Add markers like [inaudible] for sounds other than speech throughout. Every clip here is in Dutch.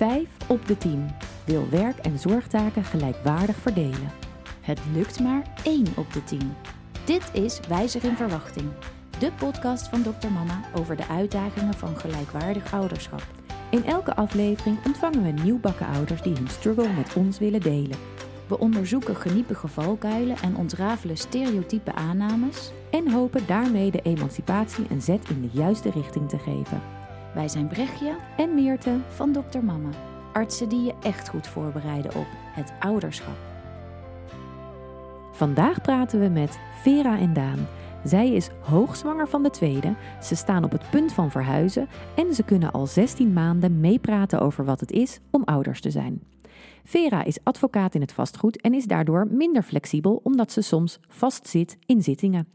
Vijf op de tien wil werk- en zorgtaken gelijkwaardig verdelen. Het lukt maar 1 op de 10. Dit is Wijzer in Verwachting, de podcast van Dr. Mama over de uitdagingen van gelijkwaardig ouderschap. In elke aflevering ontvangen we nieuwbakken ouders die hun struggle met ons willen delen. We onderzoeken geniepige valkuilen en ontrafelen stereotype aannames. En hopen daarmee de emancipatie een zet in de juiste richting te geven. Wij zijn Brechtje En Meerte, van Dr. Mama, artsen die je echt goed voorbereiden op het ouderschap. vandaag praten we met Vera en Daan. Zij is hoogzwanger van de tweede, ze staan op het punt van verhuizen en ze kunnen al 16 maanden meepraten over wat het is om ouders te zijn. Vera is advocaat in het vastgoed en is daardoor minder flexibel omdat ze soms vastzit in zittingen.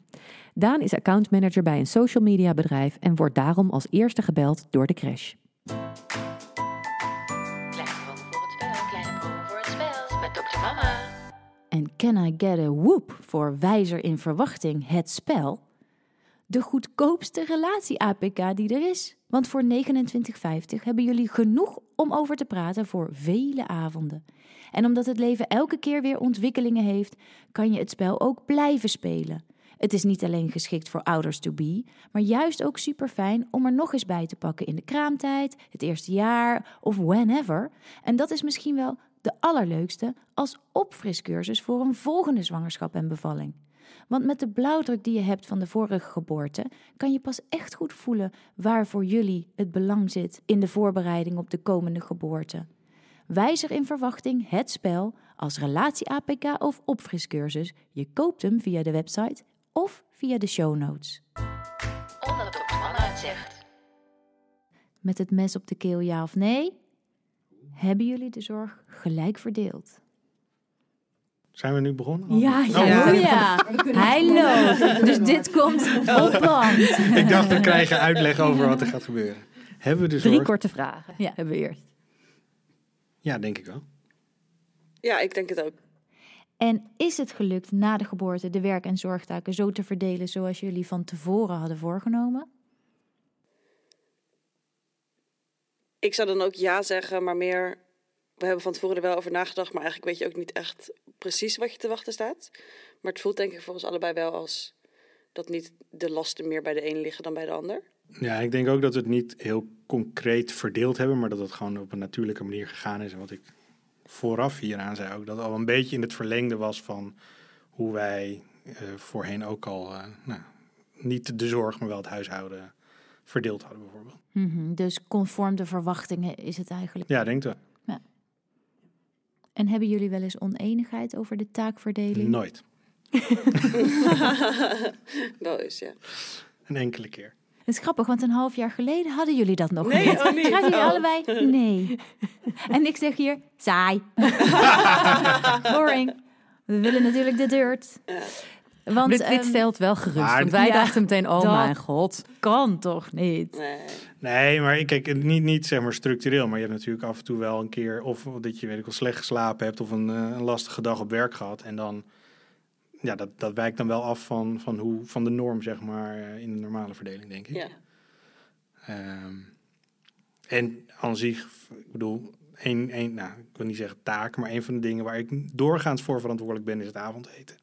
Daan is accountmanager bij een social media bedrijf en wordt daarom als eerste gebeld door de crash. Kleine proeven voor het spel, kleine proeven voor het spel. Met dokter Mama. En can I get a whoop voor Wijzer in Verwachting, het spel? De goedkoopste relatie-APK die er is. Want voor 29,50 hebben jullie genoeg om over te praten voor vele avonden. En omdat het leven elke keer weer ontwikkelingen heeft, kan je het spel ook blijven spelen. Het is niet alleen geschikt voor ouders to be, maar juist ook super fijn om er nog eens bij te pakken in de kraamtijd, het eerste jaar of whenever. En dat is misschien wel de allerleukste als opfriscursus voor een volgende zwangerschap en bevalling. Want met de blauwdruk die je hebt van de vorige geboorte, kan je pas echt goed voelen waar voor jullie het belang zit in de voorbereiding op de komende geboorte. Wijzer in verwachting het spel als relatie-APK of opfriscursus. Je koopt hem via de website of via de show notes. Met het mes op de keel ja of nee? Hebben jullie de zorg gelijk verdeeld? Zijn we nu begonnen? Ja, Oh, ja, ja. Hij loopt. Dus dit komt op land. Ik dacht, we krijgen uitleg over wat er gaat gebeuren. Hebben we de Drie zorg? korte vragen Ja. hebben we eerst. Ja, denk ik wel. Ja, ik denk het ook. En is het gelukt na de geboorte de werk- en zorgtaken zo te verdelen zoals jullie van tevoren hadden voorgenomen? Ik zou dan ook ja zeggen, maar meer... We hebben van tevoren er wel over nagedacht, maar eigenlijk weet je ook niet echt precies wat je te wachten staat. Maar het voelt denk ik voor ons allebei wel als dat niet de lasten meer bij de een liggen dan bij de ander. Ja, ik denk ook dat we het niet heel concreet verdeeld hebben, maar dat het gewoon op een natuurlijke manier gegaan is. En wat ik vooraf hieraan zei ook, dat het al een beetje in het verlengde was van hoe wij eh, voorheen ook al, eh, nou, niet de zorg, maar wel het huishouden verdeeld hadden bijvoorbeeld. Mhm, dus conform de verwachtingen is het eigenlijk. Ja, denk ik. En hebben jullie wel eens oneenigheid over de taakverdeling? Nooit. [laughs] wel eens, ja. Een enkele keer. Het is grappig, want een half jaar geleden hadden jullie dat nog Nee, niet. oh, niet. Gaan jullie Oh. allebei? [laughs] Nee. en ik zeg hier, saai. [laughs] Boring. We willen natuurlijk de dirt. Ja. Want dit, dit ehm, stelt wel gerust. maar- want wij Ja, dachten meteen, oh dat- mijn god. kan toch niet? Nee. Nee, maar ik kijk, niet, niet zeg maar structureel, maar je hebt natuurlijk af en toe wel een keer of dat je weet ik wel slecht geslapen hebt of een, eh, een lastige dag op werk gehad en dan ja, dat, dat wijkt dan wel af van, van hoe van de norm zeg maar eh, in de normale verdeling denk ik. Ja. Ehm, en aan zich, ik bedoel, één, één, nou, ik wil niet zeggen taak, maar een van de dingen waar ik doorgaans voor verantwoordelijk ben is het avondeten.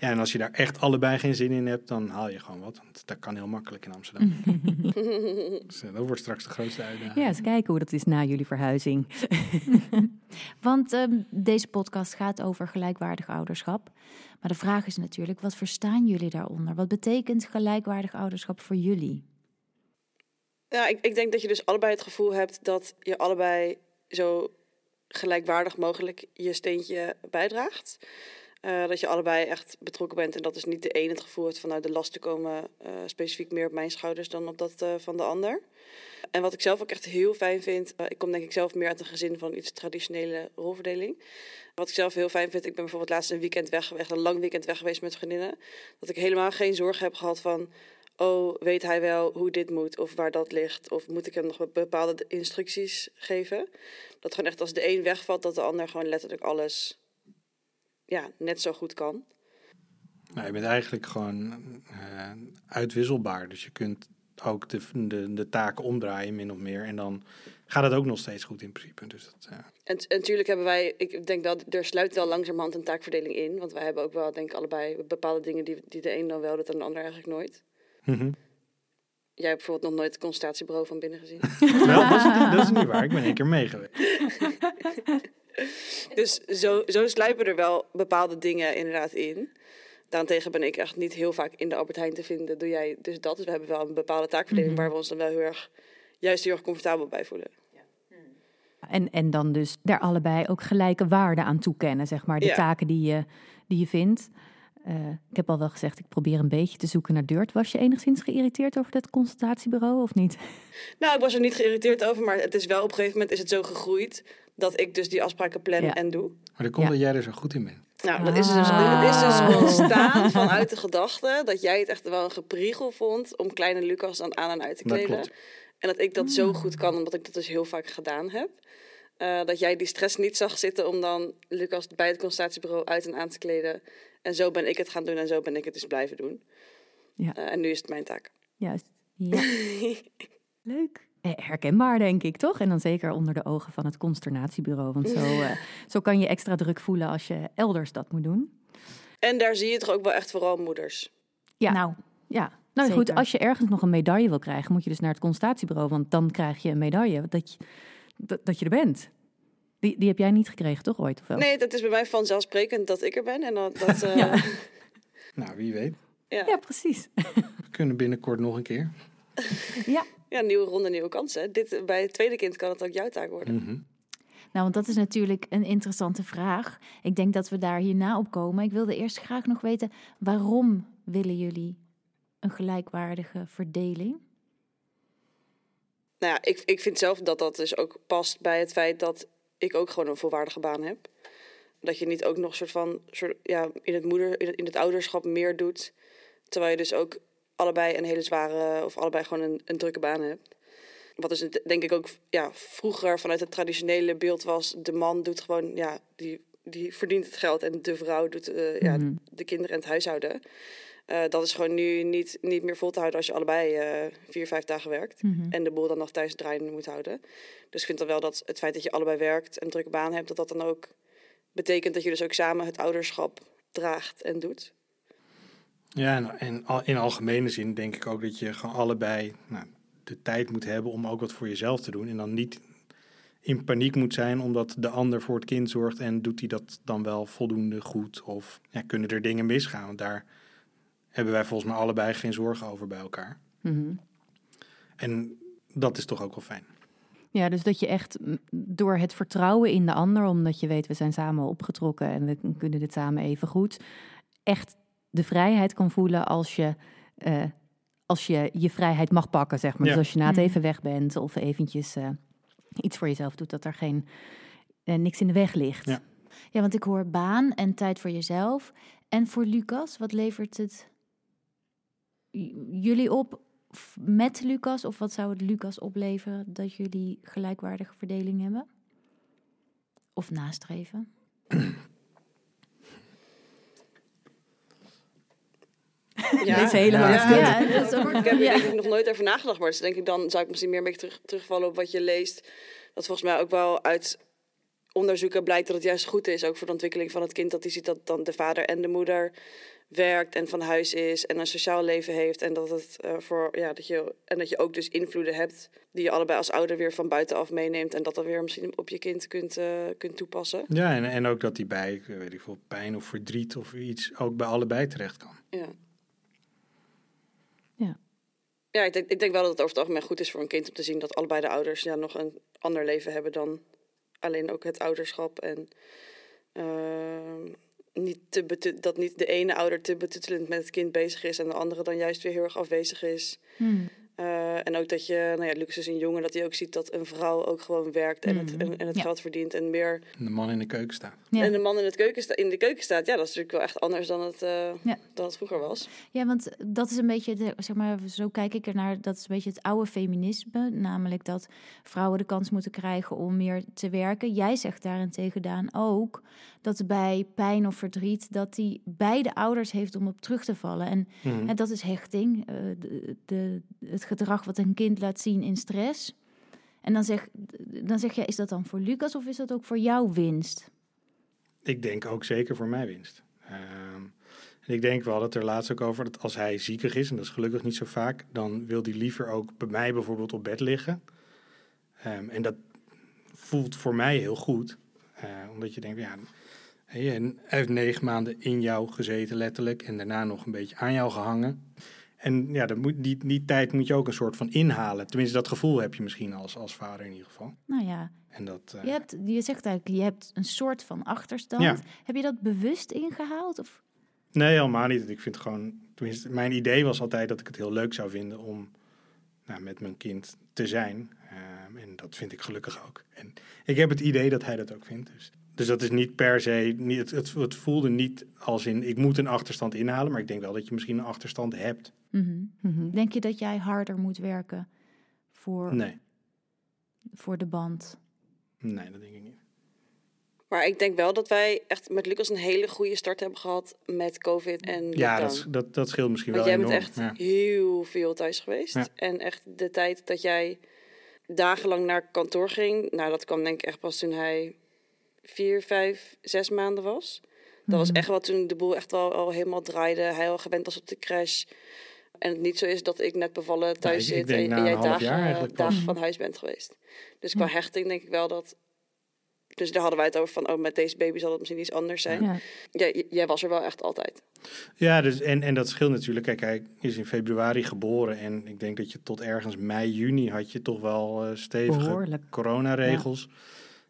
Ja, en als je daar echt allebei geen zin in hebt, dan haal je gewoon wat. Want dat kan heel makkelijk in Amsterdam. [laughs] dus, eh, dat wordt straks de grootste uitdaging. Ja, eens kijken hoe dat is na jullie verhuizing. [laughs] Want ehm, deze podcast gaat over gelijkwaardig ouderschap. Maar de vraag is natuurlijk, wat verstaan jullie daaronder? Wat betekent gelijkwaardig ouderschap voor jullie? Ja, ik, ik denk dat je dus allebei het gevoel hebt dat je allebei zo gelijkwaardig mogelijk je steentje bijdraagt. Eh, dat je allebei echt betrokken bent en dat dus niet de een het gevoel heeft van nou, de lasten komen eh, specifiek meer op mijn schouders dan op dat eh, van de ander. En wat ik zelf ook echt heel fijn vind, ik kom denk ik zelf meer uit een gezin van iets traditionele rolverdeling. Wat ik zelf heel fijn vind, ik ben bijvoorbeeld laatst een weekend weg geweest, een lang weekend weg geweest met vriendinnen. Dat ik helemaal geen zorg heb gehad van, oh, weet hij wel hoe dit moet of waar dat ligt? Of moet ik hem nog bepaalde instructies geven? Dat gewoon echt als de een wegvalt, dat de ander gewoon letterlijk alles ja, net zo goed kan. Nou, je bent eigenlijk gewoon eh, uitwisselbaar. Dus je kunt ook de, de, de taken omdraaien, min of meer. En dan gaat het ook nog steeds goed in principe. Dus dat, ja. En, natuurlijk hebben wij, ik denk wel, er sluit wel langzamerhand een taakverdeling in. Want wij hebben ook wel, denk ik, allebei bepaalde dingen die, die de een dan wel doet en de ander eigenlijk nooit. Mhm. Jij hebt bijvoorbeeld nog nooit het consultatiebureau van binnen gezien. [laughs] Wel, dat, is, dat is niet waar. Ik ben één keer mee geweest. [laughs] [laughs] dus zo, zo sluipen er wel bepaalde dingen inderdaad in. Daarentegen ben ik echt niet heel vaak in de Albert Heijn te vinden. Doe jij dus dat? Dus we hebben wel een bepaalde taakverdeling waar we ons dan wel heel erg, juist heel erg comfortabel bij voelen. En, en dan dus daar allebei ook gelijke waarde aan toekennen, zeg maar. De Ja. taken die je, die je vindt. Eh, ik heb al wel gezegd, ik probeer een beetje te zoeken naar Dirt. Was je enigszins geïrriteerd over dat consultatiebureau of niet? Nou, ik was er niet geïrriteerd over, maar het is wel op een gegeven moment is het zo gegroeid dat ik dus die afspraken plan Ja. en doe. Maar dat komt Ja. dat jij er zo goed in bent. Nou, dat is dus, Ah. het is dus ontstaan vanuit de gedachte dat jij het echt wel een gepriegel vond om kleine Lucas dan aan en uit te Dat kleden. klopt. En dat ik dat zo goed kan, omdat ik dat dus heel vaak gedaan heb. Eh, dat jij die stress niet zag zitten om dan Lucas bij het consultatiebureau uit en aan te kleden. En zo ben ik het gaan doen en zo ben ik het dus blijven doen. Ja. Eh, en nu is het mijn taak. Juist. Ja. [laughs] Leuk. Eh, Herkenbaar, denk ik, toch? En dan zeker onder de ogen van het consternatiebureau. Want zo, [laughs] eh, zo kan je extra druk voelen als je elders dat moet doen. En daar zie je toch ook wel echt vooral moeders. Ja. Nou, Ja, nou goed, als je ergens nog een medaille wil krijgen, moet je dus naar het consultatiebureau. Want dan krijg je een medaille dat je, dat, dat je er bent. Die, die heb jij niet gekregen, toch ooit? Of wel? Nee, dat is bij mij vanzelfsprekend dat ik er ben. En dat, dat, [laughs] eh, ja. Nou, wie weet. Ja. Ja, precies. We kunnen binnenkort nog een keer. Ja, nieuwe ronde, nieuwe kansen. Dit, bij het tweede kind kan het ook jouw taak worden. Mhm. Nou, want dat is natuurlijk een interessante vraag. Ik denk dat we daar hierna op komen. Ik wilde eerst graag nog weten, waarom willen jullie een gelijkwaardige verdeling? Nou ja, ik, ik vind zelf dat dat dus ook past bij het feit dat ik ook gewoon een volwaardige baan heb. Dat je niet ook nog soort van soort, ja, in, het moeder, in, het, in het ouderschap meer doet. Terwijl je dus ook allebei een hele zware, of allebei gewoon een, een drukke baan hebt. Wat dus het- denk ik ook ja, vroeger vanuit het traditionele beeld was: de man doet gewoon, ja, die, die verdient het geld en de vrouw doet eh, ja, Mhm. de kinderen en het huishouden. Eh, dat is gewoon nu niet, niet meer vol te houden als je allebei eh, vier, vijf dagen werkt. En de boel dan nog thuis draaiende moet houden. Dus ik vind dan wel dat het feit dat je allebei werkt en een drukke baan hebt, dat dat dan ook betekent dat je dus ook samen het ouderschap draagt en doet. Ja, en, en al- in algemene zin denk ik ook dat je gewoon allebei nou, de tijd moet hebben om ook wat voor jezelf te doen. En dan niet in paniek moet zijn omdat de ander voor het kind zorgt en doet hij dat dan wel voldoende goed. Of ja, kunnen er dingen misgaan? Want daar hebben wij volgens mij allebei geen zorgen over bij elkaar. Mhm. En dat is toch ook wel fijn. ja, dus dat je echt door het vertrouwen in de ander, omdat je weet, we zijn samen opgetrokken en we kunnen dit samen even goed, echt de vrijheid kan voelen als je, eh, als je je vrijheid mag pakken, zeg maar. Ja. Dus als je na het Mhm. even weg bent of eventjes eh, iets voor jezelf doet, dat er geen, eh, niks in de weg ligt. Ja. Ja, want ik hoor baan en tijd voor jezelf. En voor Lucas, wat levert het j- jullie op met Lucas? Of wat zou het Lucas opleveren dat jullie gelijkwaardige verdeling hebben? Of nastreven? [clears throat] Ja, Deze helemaal ja. Ja, dat is ook- Ik heb er nog nooit over nagedacht, maar dus denk ik dan zou ik misschien meer een beetje terug, terugvallen op wat je leest. Dat volgens mij ook wel uit onderzoeken blijkt dat het juist goed is, ook voor de ontwikkeling van het kind, dat hij ziet dat dan de vader en de moeder werkt en van huis is en een sociaal leven heeft en dat het eh, voor ja dat je en dat je ook dus invloeden hebt die je allebei als ouder weer van buitenaf meeneemt en dat dan weer misschien op je kind kunt, eh, kunt toepassen. Ja, en, en ook dat hij bij, weet ik veel, pijn of verdriet of iets ook bij allebei terecht kan. Ja. Ja, ik denk, ik denk wel dat het over het algemeen goed is voor een kind om te zien dat allebei de ouders ja, nog een ander leven hebben dan alleen ook het ouderschap. En ehm, niet dat niet de ene ouder te betuttelend met het kind bezig is en de andere dan juist weer heel erg afwezig is. Hmm. Eh, Eh, en ook dat je, nou ja, Lucas is een jongen, dat hij ook ziet dat een vrouw ook gewoon werkt en het, Mhm. en, en het Ja. geld verdient en meer. De man in de keuken staat. Ja. En de man in, het keuken sta- in de keuken staat, ja, dat is natuurlijk wel echt anders dan het, eh, Ja. dan het vroeger was. Ja, want dat is een beetje, de, zeg maar, zo kijk ik ernaar, dat is een beetje het oude feminisme. Namelijk dat vrouwen de kans moeten krijgen om meer te werken. Jij zegt daarentegen, Daan, ook dat bij pijn of verdriet, dat hij beide ouders heeft om op terug te vallen. En, Mhm. en dat is hechting, eh, de, de, het gedrag wat een kind laat zien in stress. En dan zeg, dan zeg je, is dat dan voor Lucas of is dat ook voor jouw winst? Ik denk ook zeker voor mijn winst. Ehm, en ik denk wel dat er laatst ook over dat als hij ziekig is, en dat is gelukkig niet zo vaak, dan wil hij liever ook bij mij bijvoorbeeld op bed liggen. Ehm, en dat voelt voor mij heel goed. Eh, omdat je denkt, ja, hij heeft negen maanden in jou gezeten, letterlijk, en daarna nog een beetje aan jou gehangen. En ja, die, die tijd moet je ook een soort van inhalen. Tenminste, dat gevoel heb je misschien als, als vader in ieder geval. Nou ja, En dat, eh, je, hebt, je zegt eigenlijk, je hebt een soort van achterstand. Ja. Heb je dat bewust ingehaald? Of? Nee, helemaal niet. Ik vind gewoon, tenminste, mijn idee was altijd dat ik het heel leuk zou vinden om nou, met mijn kind te zijn. Ehm, en dat vind ik gelukkig ook. En ik heb het idee dat hij dat ook vindt. Dus, dus dat is niet per se, niet, het, het, het voelde niet als in ik moet een achterstand inhalen, maar ik denk wel dat je misschien een achterstand hebt. Mhm. Mhm. Denk je dat jij harder moet werken voor, Nee, voor de band? nee, dat denk ik niet. Maar ik denk wel dat wij echt met Lucas een hele goede start hebben gehad met COVID en lockdown. Ja, dat, dat, dat scheelt misschien Want wel jij enorm. bent echt ja. heel veel thuis geweest. Ja. En echt de tijd dat jij dagenlang naar kantoor ging... Nou, dat kwam denk ik echt pas toen hij vier, vijf, zes maanden was. Dat was Mhm. echt wel toen de boel echt wel al helemaal draaide. Hij al gewend was op de crash. En het niet zo is dat ik net bevallen thuis zit en, jij dagen, pas. dagen van huis bent geweest. Dus qua hechting denk ik wel dat... Dus daar hadden wij het over van, oh, met deze baby zal het misschien iets anders zijn. Ja. Ja, j- jij was er wel echt altijd. Ja, dus, en, en dat scheelt natuurlijk. Kijk, hij is in februari geboren. En ik denk dat je tot ergens mei, juni had je toch wel eh, stevige coronaregels.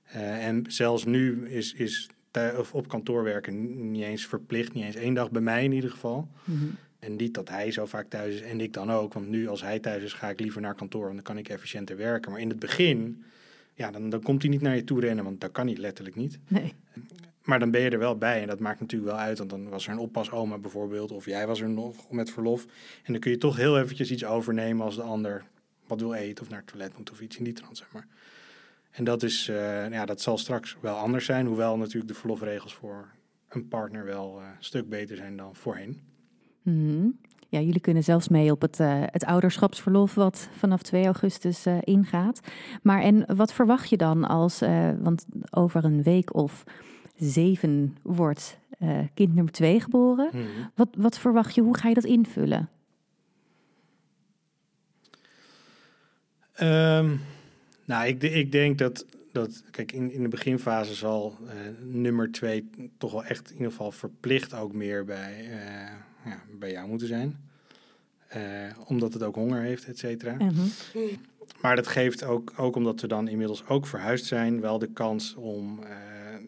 Eh, en zelfs nu is, is of op kantoor werken niet eens verplicht. Niet eens één dag bij mij in ieder geval. Mhm. En niet dat hij zo vaak thuis is en ik dan ook. Want nu als hij thuis is, ga ik liever naar kantoor. Want dan kan ik efficiënter werken. Maar in het begin, ja, dan, dan komt hij niet naar je toe rennen. Want dat kan niet, letterlijk niet. Nee. Maar dan ben je er wel bij en dat maakt natuurlijk wel uit. Want dan was er een oppasoma bijvoorbeeld, of jij was er nog met verlof. En dan kun je toch heel eventjes iets overnemen als de ander wat wil eten of naar het toilet moet of iets in die trant, zeg maar. En dat, is, eh, ja, dat zal straks wel anders zijn. Hoewel natuurlijk de verlofregels voor een partner wel eh, een stuk beter zijn dan voorheen. Mhm. Ja, jullie kunnen zelfs mee op het, eh, het ouderschapsverlof wat vanaf 2 augustus ingaat. Maar en wat verwacht je dan als, want over een week of zeven wordt kind nummer 2 geboren. Mhm. Wat, wat verwacht je, hoe ga je dat invullen? Ehm, nou, ik, ik denk dat, dat kijk, in, in de beginfase zal eh, nummer twee toch wel echt in ieder geval verplicht ook meer bij, eh, ja, bij jou moeten zijn. Eh, omdat het ook honger heeft, et cetera. Mhm. Maar dat geeft ook, ook omdat we dan inmiddels ook verhuisd zijn, wel de kans om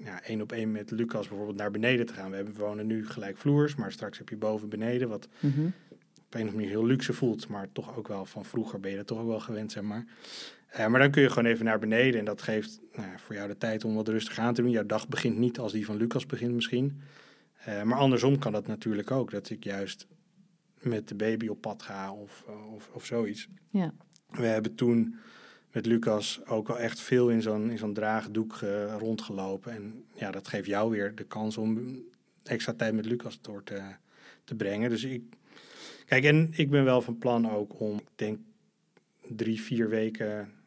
ja, één op één met Lucas bijvoorbeeld naar beneden te gaan. We, hebben, we wonen nu gelijkvloers, maar straks heb je boven beneden, wat Mhm. op een of andere manier heel luxe voelt, maar toch ook wel van vroeger ben je dat toch ook wel gewend, zeg maar. Eh, maar dan kun je gewoon even naar beneden en dat geeft nou, voor jou de tijd om wat rustig aan te doen. Jouw dag begint niet als die van Lucas begint misschien. Eh, maar andersom kan dat natuurlijk ook, dat ik juist met de baby op pad ga of, eh, of, of zoiets. Ja. We hebben toen met Lucas ook wel echt veel in zo'n, in zo'n draagdoek rondgelopen. En ja, dat geeft jou weer de kans om extra tijd met Lucas door te, te brengen. Dus ik, kijk, en ik ben wel van plan ook om, ik denk, drie, vier weken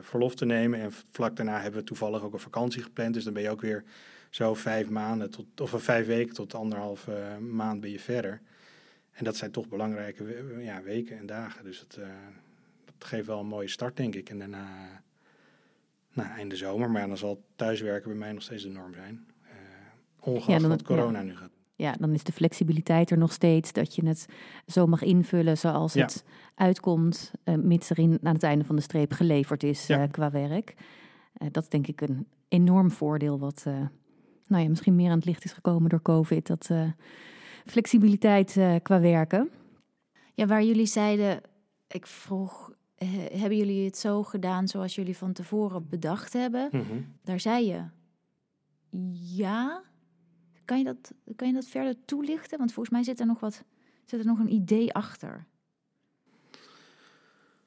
verlof te nemen. En vlak daarna hebben we toevallig ook een vakantie gepland. Dus dan ben je ook weer zo vijf maanden tot, of eh, vijf weken tot anderhalve eh, maand ben je verder. En dat zijn toch belangrijke ja, weken en dagen. Dus het, eh, dat geeft wel een mooie start, denk ik. En daarna, eh, nou, einde zomer. Maar dan zal thuiswerken bij mij nog steeds de norm zijn. Eh ongeacht Ja, dan- wat corona ja. nu gaat. Ja, dan is de flexibiliteit er nog steeds. Dat je het zo mag invullen zoals Ja. het uitkomt. eh, mits er in, aan het einde van de streep geleverd is Ja. eh, qua werk. Eh, dat is denk ik een enorm voordeel. Wat eh, nou ja, misschien meer aan het licht is gekomen door COVID. Dat eh, flexibiliteit eh, qua werken. Ja, waar jullie zeiden, ik vroeg eh, hebben jullie het zo gedaan zoals jullie van tevoren bedacht hebben? Mhm. Daar zei je ja. Kan je dat, kan je dat verder toelichten? Want volgens mij zit er nog wat, zit er nog een idee achter.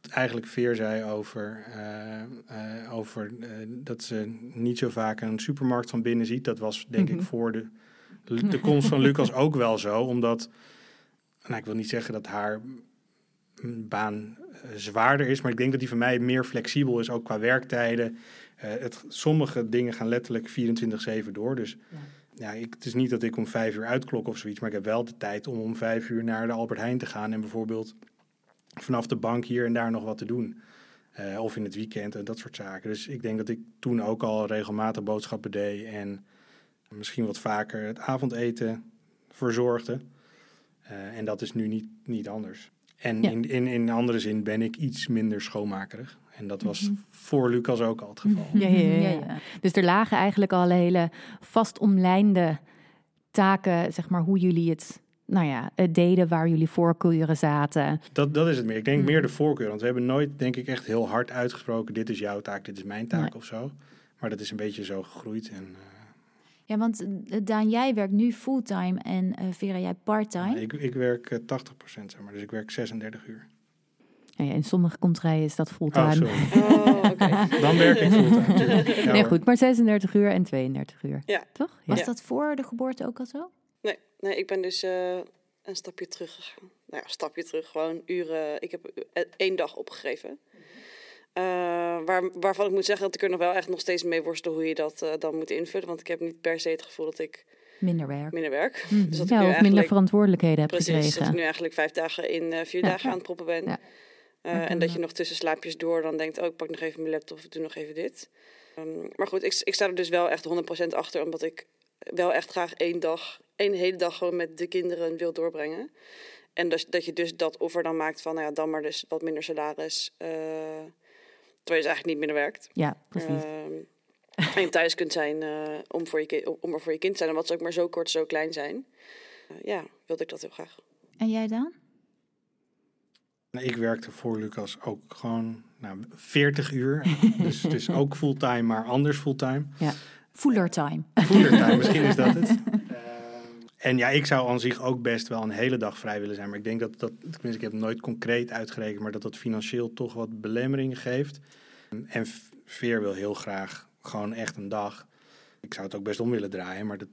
Eigenlijk Veer zei over, eh, eh, over eh, dat ze niet zo vaak een supermarkt van binnen ziet. Dat was denk Mhm. ik voor de, [laughs] de komst van Lucas ook wel zo. Omdat, nou, ik wil niet zeggen dat haar baan zwaarder is. Maar ik denk dat die van mij meer flexibel is, ook qua werktijden. Eh, het, sommige dingen gaan letterlijk 24-7 door. Dus ja. Ik, het is niet dat ik om vijf uur uitklok of zoiets. Maar ik heb wel de tijd om om vijf uur naar de Albert Heijn te gaan. En bijvoorbeeld vanaf de bank hier en daar nog wat te doen. Eh, of in het weekend en dat soort zaken. Dus ik denk dat ik toen ook al regelmatig boodschappen deed. En misschien wat vaker het avondeten verzorgde. Eh, en dat is nu niet, niet anders. En Ja. in, in, in andere zin ben ik iets minder schoonmakerig. En dat was Mhm. voor Lucas ook al het geval. Ja, ja, ja, ja. Dus er lagen eigenlijk al hele vast omlijnde taken, zeg maar, hoe jullie het, nou ja, het deden, waar jullie voorkeuren zaten. Dat, dat is het meer. Ik denk Mhm. meer de voorkeur. Want we hebben nooit, denk ik, echt heel hard uitgesproken... dit is jouw taak, dit is mijn taak Nee. of zo. Maar dat is een beetje zo gegroeid. En, eh, Ja, want eh, Daan, jij werkt nu fulltime en eh, Vera, jij parttime. ik, ik werk eh, 80% zeg maar. Dus ik werk 36 uur. Ja, in sommige contraien is dat Oh, fulltime. [laughs] Oh, oké. Dan werk ik fulltime. [laughs] Ja, nee, goed, maar 36 uur en 32 uur. Ja. Toch? Was dat voor de geboorte ook al zo? Nee, nee, ik ben dus eh, een stapje terug gegaan. Nou ja, een stapje terug. Gewoon uren. Ik heb eh, één dag opgegeven. Eh, waar, waarvan ik moet zeggen dat ik er nog wel echt nog steeds mee worstel hoe je dat eh, dan moet invullen. Want ik heb niet per se het gevoel dat ik Minder werk. minder werk. Mhm. Dus dat ik ja, nu of minder verantwoordelijkheden hebt Precies, dat ik gekregen. nu eigenlijk vijf dagen in eh, vier Ja. dagen aan het proppen ben. En dat je nog tussen slaapjes door dan denkt, oh, ik pak nog even mijn laptop of doe nog even dit. Ehm, maar goed, ik, ik sta er dus wel echt 100% achter, omdat ik wel echt graag één dag, één hele dag gewoon met de kinderen wil doorbrengen. En dus, dat je dus dat offer dan maakt van, nou ja, dan maar dus wat minder salaris. Terwijl je dus eigenlijk niet minder werkt. Ja, precies. Ehm, en je thuis kunt zijn eh, om, voor je kind, om er voor je kind te zijn. En wat ze ook maar zo kort, zo klein zijn. Eh, ja, wilde ik dat heel graag. En jij dan? Nou, Ik werkte voor Lucas ook gewoon nou, 40 uur. dus, dus ook [laughs] fulltime, maar anders fulltime. Fuller time. Fulltime, misschien is dat het. [laughs] En ja, ik zou aan zich ook best wel een hele dag vrij willen zijn. Maar ik denk dat dat, tenminste, ik heb het nooit concreet uitgerekend, maar dat dat financieel toch wat belemmeringen geeft. En Veer wil heel graag gewoon echt een dag. Ik zou het ook best om willen draaien, maar dat,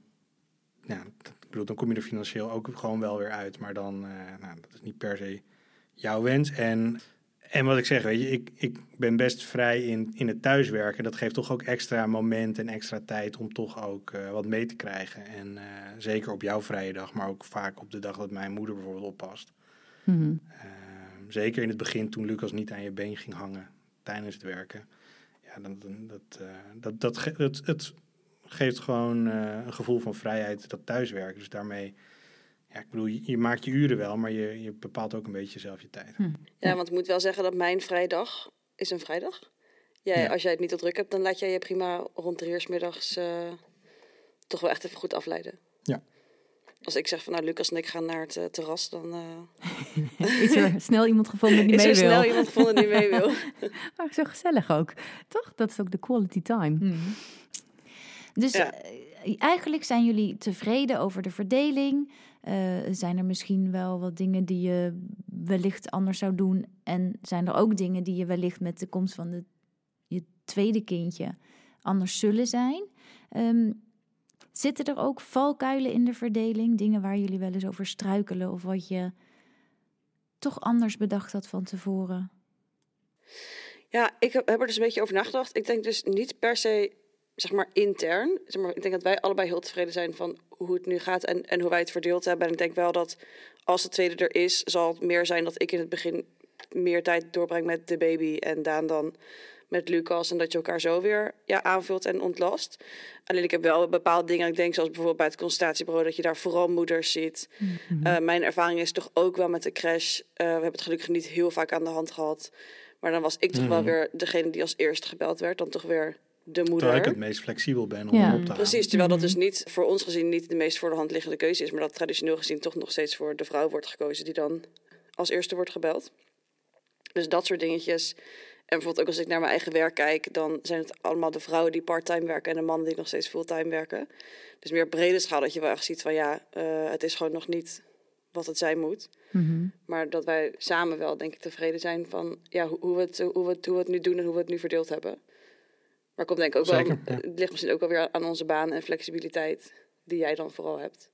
ja, ik bedoel, dan kom je er financieel ook gewoon wel weer uit. Maar dan, eh, nou, dat is niet per se jouw wens. En, en wat ik zeg, weet je, ik, ik ben best vrij in, in het thuiswerken. Dat geeft toch ook extra moment en extra tijd om toch ook eh, wat mee te krijgen. En eh, zeker op jouw vrije dag, maar ook vaak op de dag dat mijn moeder bijvoorbeeld oppast. Mhm. Eh, zeker in het begin toen Lucas niet aan je been ging hangen tijdens het werken. Ja, dan, dan- dat, eh, dat, dat, het, het geeft gewoon een gevoel van vrijheid, dat thuiswerken. Dus daarmee, ja, ik bedoel, je, maakt je uren wel, maar je, je bepaalt ook een beetje zelf je tijd. Ja, want ik moet wel zeggen dat mijn vrijdag is een vrijdag. Jij, Ja. Als jij het niet te druk hebt, dan laat jij je prima rond drie uur 's middags eh, toch wel echt even goed afleiden. Ja. Als ik zeg van nou, Lucas en ik gaan naar het eh, terras, dan eh, [laughs] Is er [laughs] snel iemand gevonden die is mee er wil? snel iemand gevonden die mee wil. [laughs] Maar zo gezellig ook. Toch? Dat is ook de quality time. Dus Ja. Eigenlijk zijn jullie tevreden over de verdeling. Eh, zijn er misschien wel wat dingen die je wellicht anders zou doen? En zijn er ook dingen die je wellicht met de komst van de, je tweede kindje anders zullen zijn? Ehm, zitten er ook valkuilen in de verdeling? Dingen waar jullie wel eens over struikelen of wat je toch anders bedacht had van tevoren? Ja, ik heb er dus een beetje over nagedacht. Ik denk dus niet per se, zeg maar, intern. Zeg maar, ik denk dat wij allebei heel tevreden zijn van hoe het nu gaat en, en hoe wij het verdeeld hebben. En ik denk wel dat als de tweede er is, zal het meer zijn dat ik in het begin meer tijd doorbreng met de baby en Daan dan met Lucas. En dat je elkaar zo weer ja, aanvult en ontlast. Alleen ik heb wel bepaalde dingen, ik denk zoals bijvoorbeeld bij het consultatiebureau, dat je daar vooral moeders ziet. Eh, mijn ervaring is toch ook wel met de crash. eh, we hebben het gelukkig niet heel vaak aan de hand gehad. Maar dan was ik toch wel Mhm. weer degene die als eerste gebeld werd. Dan toch weer de moeder. Terwijl ik het meest flexibel ben om Ja. op te halen. Precies, terwijl dat dus niet voor ons gezien niet de meest voor de hand liggende keuze is. Maar dat traditioneel gezien toch nog steeds voor de vrouw wordt gekozen die dan als eerste wordt gebeld. Dus dat soort dingetjes. En bijvoorbeeld ook als ik naar mijn eigen werk kijk, dan zijn het allemaal de vrouwen die part-time werken en de mannen die nog steeds fulltime werken. Dus meer brede schaal dat je wel echt ziet van ja, eh, het is gewoon nog niet wat het zijn moet. Mhm. Maar dat wij samen wel, denk ik, tevreden zijn van ja, hoe, hoe, we het, hoe, we het, hoe we het nu doen en hoe we het nu verdeeld hebben. Maar komt denk ik ook Zeker, wel, ja. het ligt misschien ook wel weer aan onze baan en flexibiliteit die jij dan vooral hebt.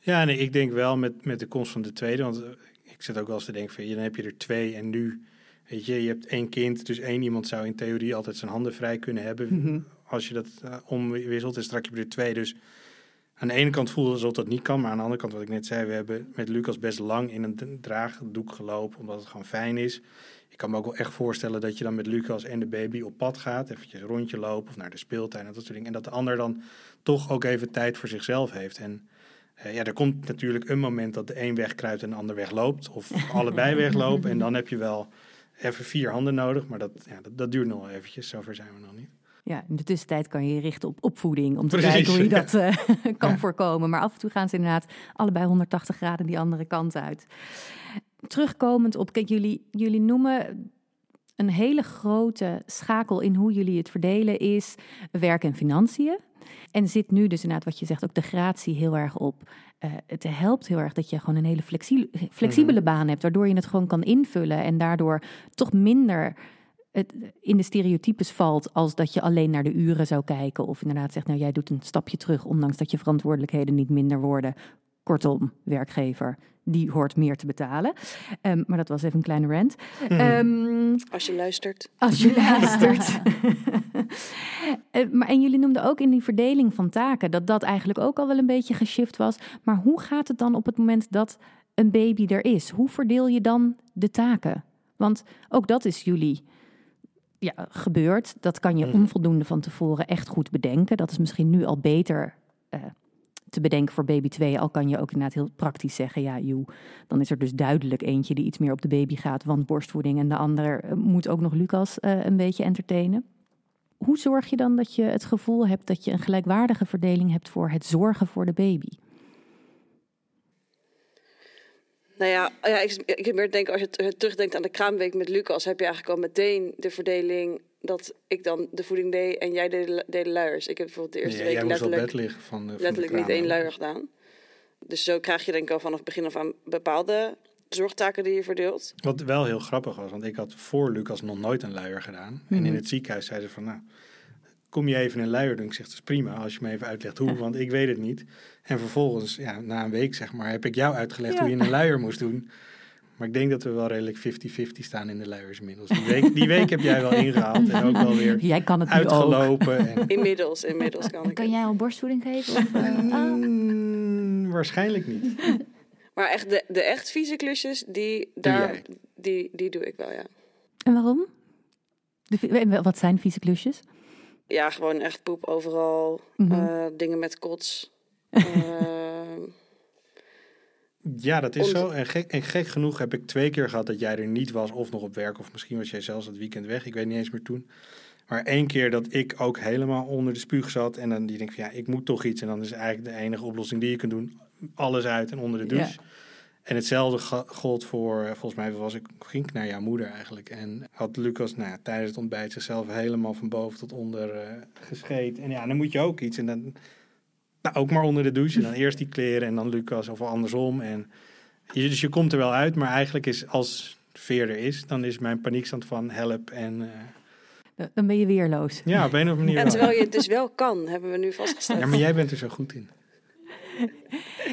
Ja, nee, ik denk wel met, met de komst van de tweede. Want eh, ik zit ook wel eens te denken van, ja, dan heb je er twee en nu, weet je, je hebt één kind. Dus één iemand zou in theorie altijd zijn handen vrij kunnen hebben Mhm. als je dat eh, omwisselt. En straks heb je er twee. Dus aan de ene kant voelde het alsof dat niet kan. Maar aan de andere kant, wat ik net zei, we hebben met Lucas best lang in een draagdoek gelopen. Omdat het gewoon fijn is. Ik kan me ook wel echt voorstellen dat je dan met Lucas en de baby op pad gaat. Eventjes een rondje lopen of naar de speeltuin en dat soort dingen. En dat de ander dan toch ook even tijd voor zichzelf heeft. En eh, ja, er komt natuurlijk een moment dat de een wegkruipt en de ander wegloopt. Of [laughs] allebei weglopen. En dan heb je wel even vier handen nodig. Maar dat, ja, dat, dat duurt nog wel eventjes. Zover zijn we nog niet. Ja, in de tussentijd kan je je richten op opvoeding om te Precies, kijken hoe je [laughs] ja. dat eh, kan Ja. voorkomen. Maar af en toe gaan ze inderdaad allebei 180 graden die andere kant uit. Terugkomend op, kijk, jullie, jullie noemen een hele grote schakel in hoe jullie het verdelen is werk en financiën. En zit nu dus inderdaad wat je zegt ook de gratie heel erg op. Eh, het helpt heel erg dat je gewoon een hele flexi- flexibele baan hebt, waardoor je het gewoon kan invullen en daardoor toch minder het in de stereotypes valt als dat je alleen naar de uren zou kijken of inderdaad zegt, nou jij doet een stapje terug, ondanks dat je verantwoordelijkheden niet minder worden. Kortom, werkgever, die hoort meer te betalen. Ehm, maar dat was even een kleine rant. Ehm, Als je luistert. als je luistert. [laughs] Eh, maar, en jullie noemden ook in die verdeling van taken dat dat eigenlijk ook al wel een beetje geshift was. Maar hoe gaat het dan op het moment dat een baby er is? Hoe verdeel je dan de taken? Want ook dat is jullie ja, gebeurd. Dat kan je Mhm. onvoldoende van tevoren echt goed bedenken. Dat is misschien nu al beter eh, te bedenken voor baby 2. Al kan je ook inderdaad heel praktisch zeggen, ja, joe, dan is er dus duidelijk eentje die iets meer op de baby gaat, want borstvoeding. En de ander eh, moet ook nog Lucas eh, een beetje entertainen. Hoe zorg je dan dat je het gevoel hebt dat je een gelijkwaardige verdeling hebt voor het zorgen voor de baby? Nou ja, ja ik, ik meer denken, als je terugdenkt aan de kraamweek met Lucas, heb je eigenlijk al meteen de verdeling dat ik dan de voeding deed en jij deed de, deed de luiers. Ik heb bijvoorbeeld de eerste Ja, week jij letterlijk, bed liggen van, de- van letterlijk niet één luier gedaan. Dus zo krijg je denk ik al vanaf het begin af aan bepaalde zorgtaken die je verdeelt. Wat wel heel grappig was, want ik had voor Lucas nog nooit een luier gedaan. En Mhm. in het ziekenhuis zeiden ze van, nou, kom je even een luier doen? Ik zeg, dat is prima als je me even uitlegt hoe, want ik weet het niet. En vervolgens, ja, na een week zeg maar, heb ik jou uitgelegd Ja. hoe je een luier moest doen. Maar ik denk dat we wel redelijk 50-50 staan in de luiers inmiddels. Die week, die week heb jij wel [laughs] ingehaald en ook wel weer Jij kan het ook. uitgelopen. En, [laughs] Inmiddels, inmiddels kan ik Kan jij al borstvoeding geven? Of, eh, ah? Mm, waarschijnlijk niet. [laughs] Maar echt de, de echt vieze klusjes, die, daar, die, die doe ik wel, ja. En waarom? De wat zijn vieze klusjes? Ja, gewoon echt poep overal. Mhm. eh, dingen met kots. Ehm, Ja, dat is zo. En gek, en gek genoeg heb ik twee keer gehad dat jij er niet was of nog op werk. Of misschien was jij zelfs het weekend weg. Ik weet niet eens meer toen. Maar één keer dat ik ook helemaal onder de spuug zat. En dan die denk ik van ja, ik moet toch iets. En dan is eigenlijk de enige oplossing die je kunt doen. Alles uit en onder de douche. En hetzelfde gold voor, eh, volgens mij was ik, ging ik naar jouw moeder eigenlijk. En had Lucas nou, tijdens het ontbijt zichzelf helemaal van boven tot onder eh gescheet. En ja, dan moet je ook iets. En dan nou, ook maar onder de douche. En dan eerst die kleren en dan Lucas of andersom. En je, dus je komt er wel uit, maar eigenlijk is als Veer er is, dan is mijn paniekstand van help. En eh, Dan ben je weerloos. ja, op een of andere manier en wel. terwijl je het dus wel kan, hebben we nu vastgesteld. Ja, maar jij bent er zo goed in. [laughs]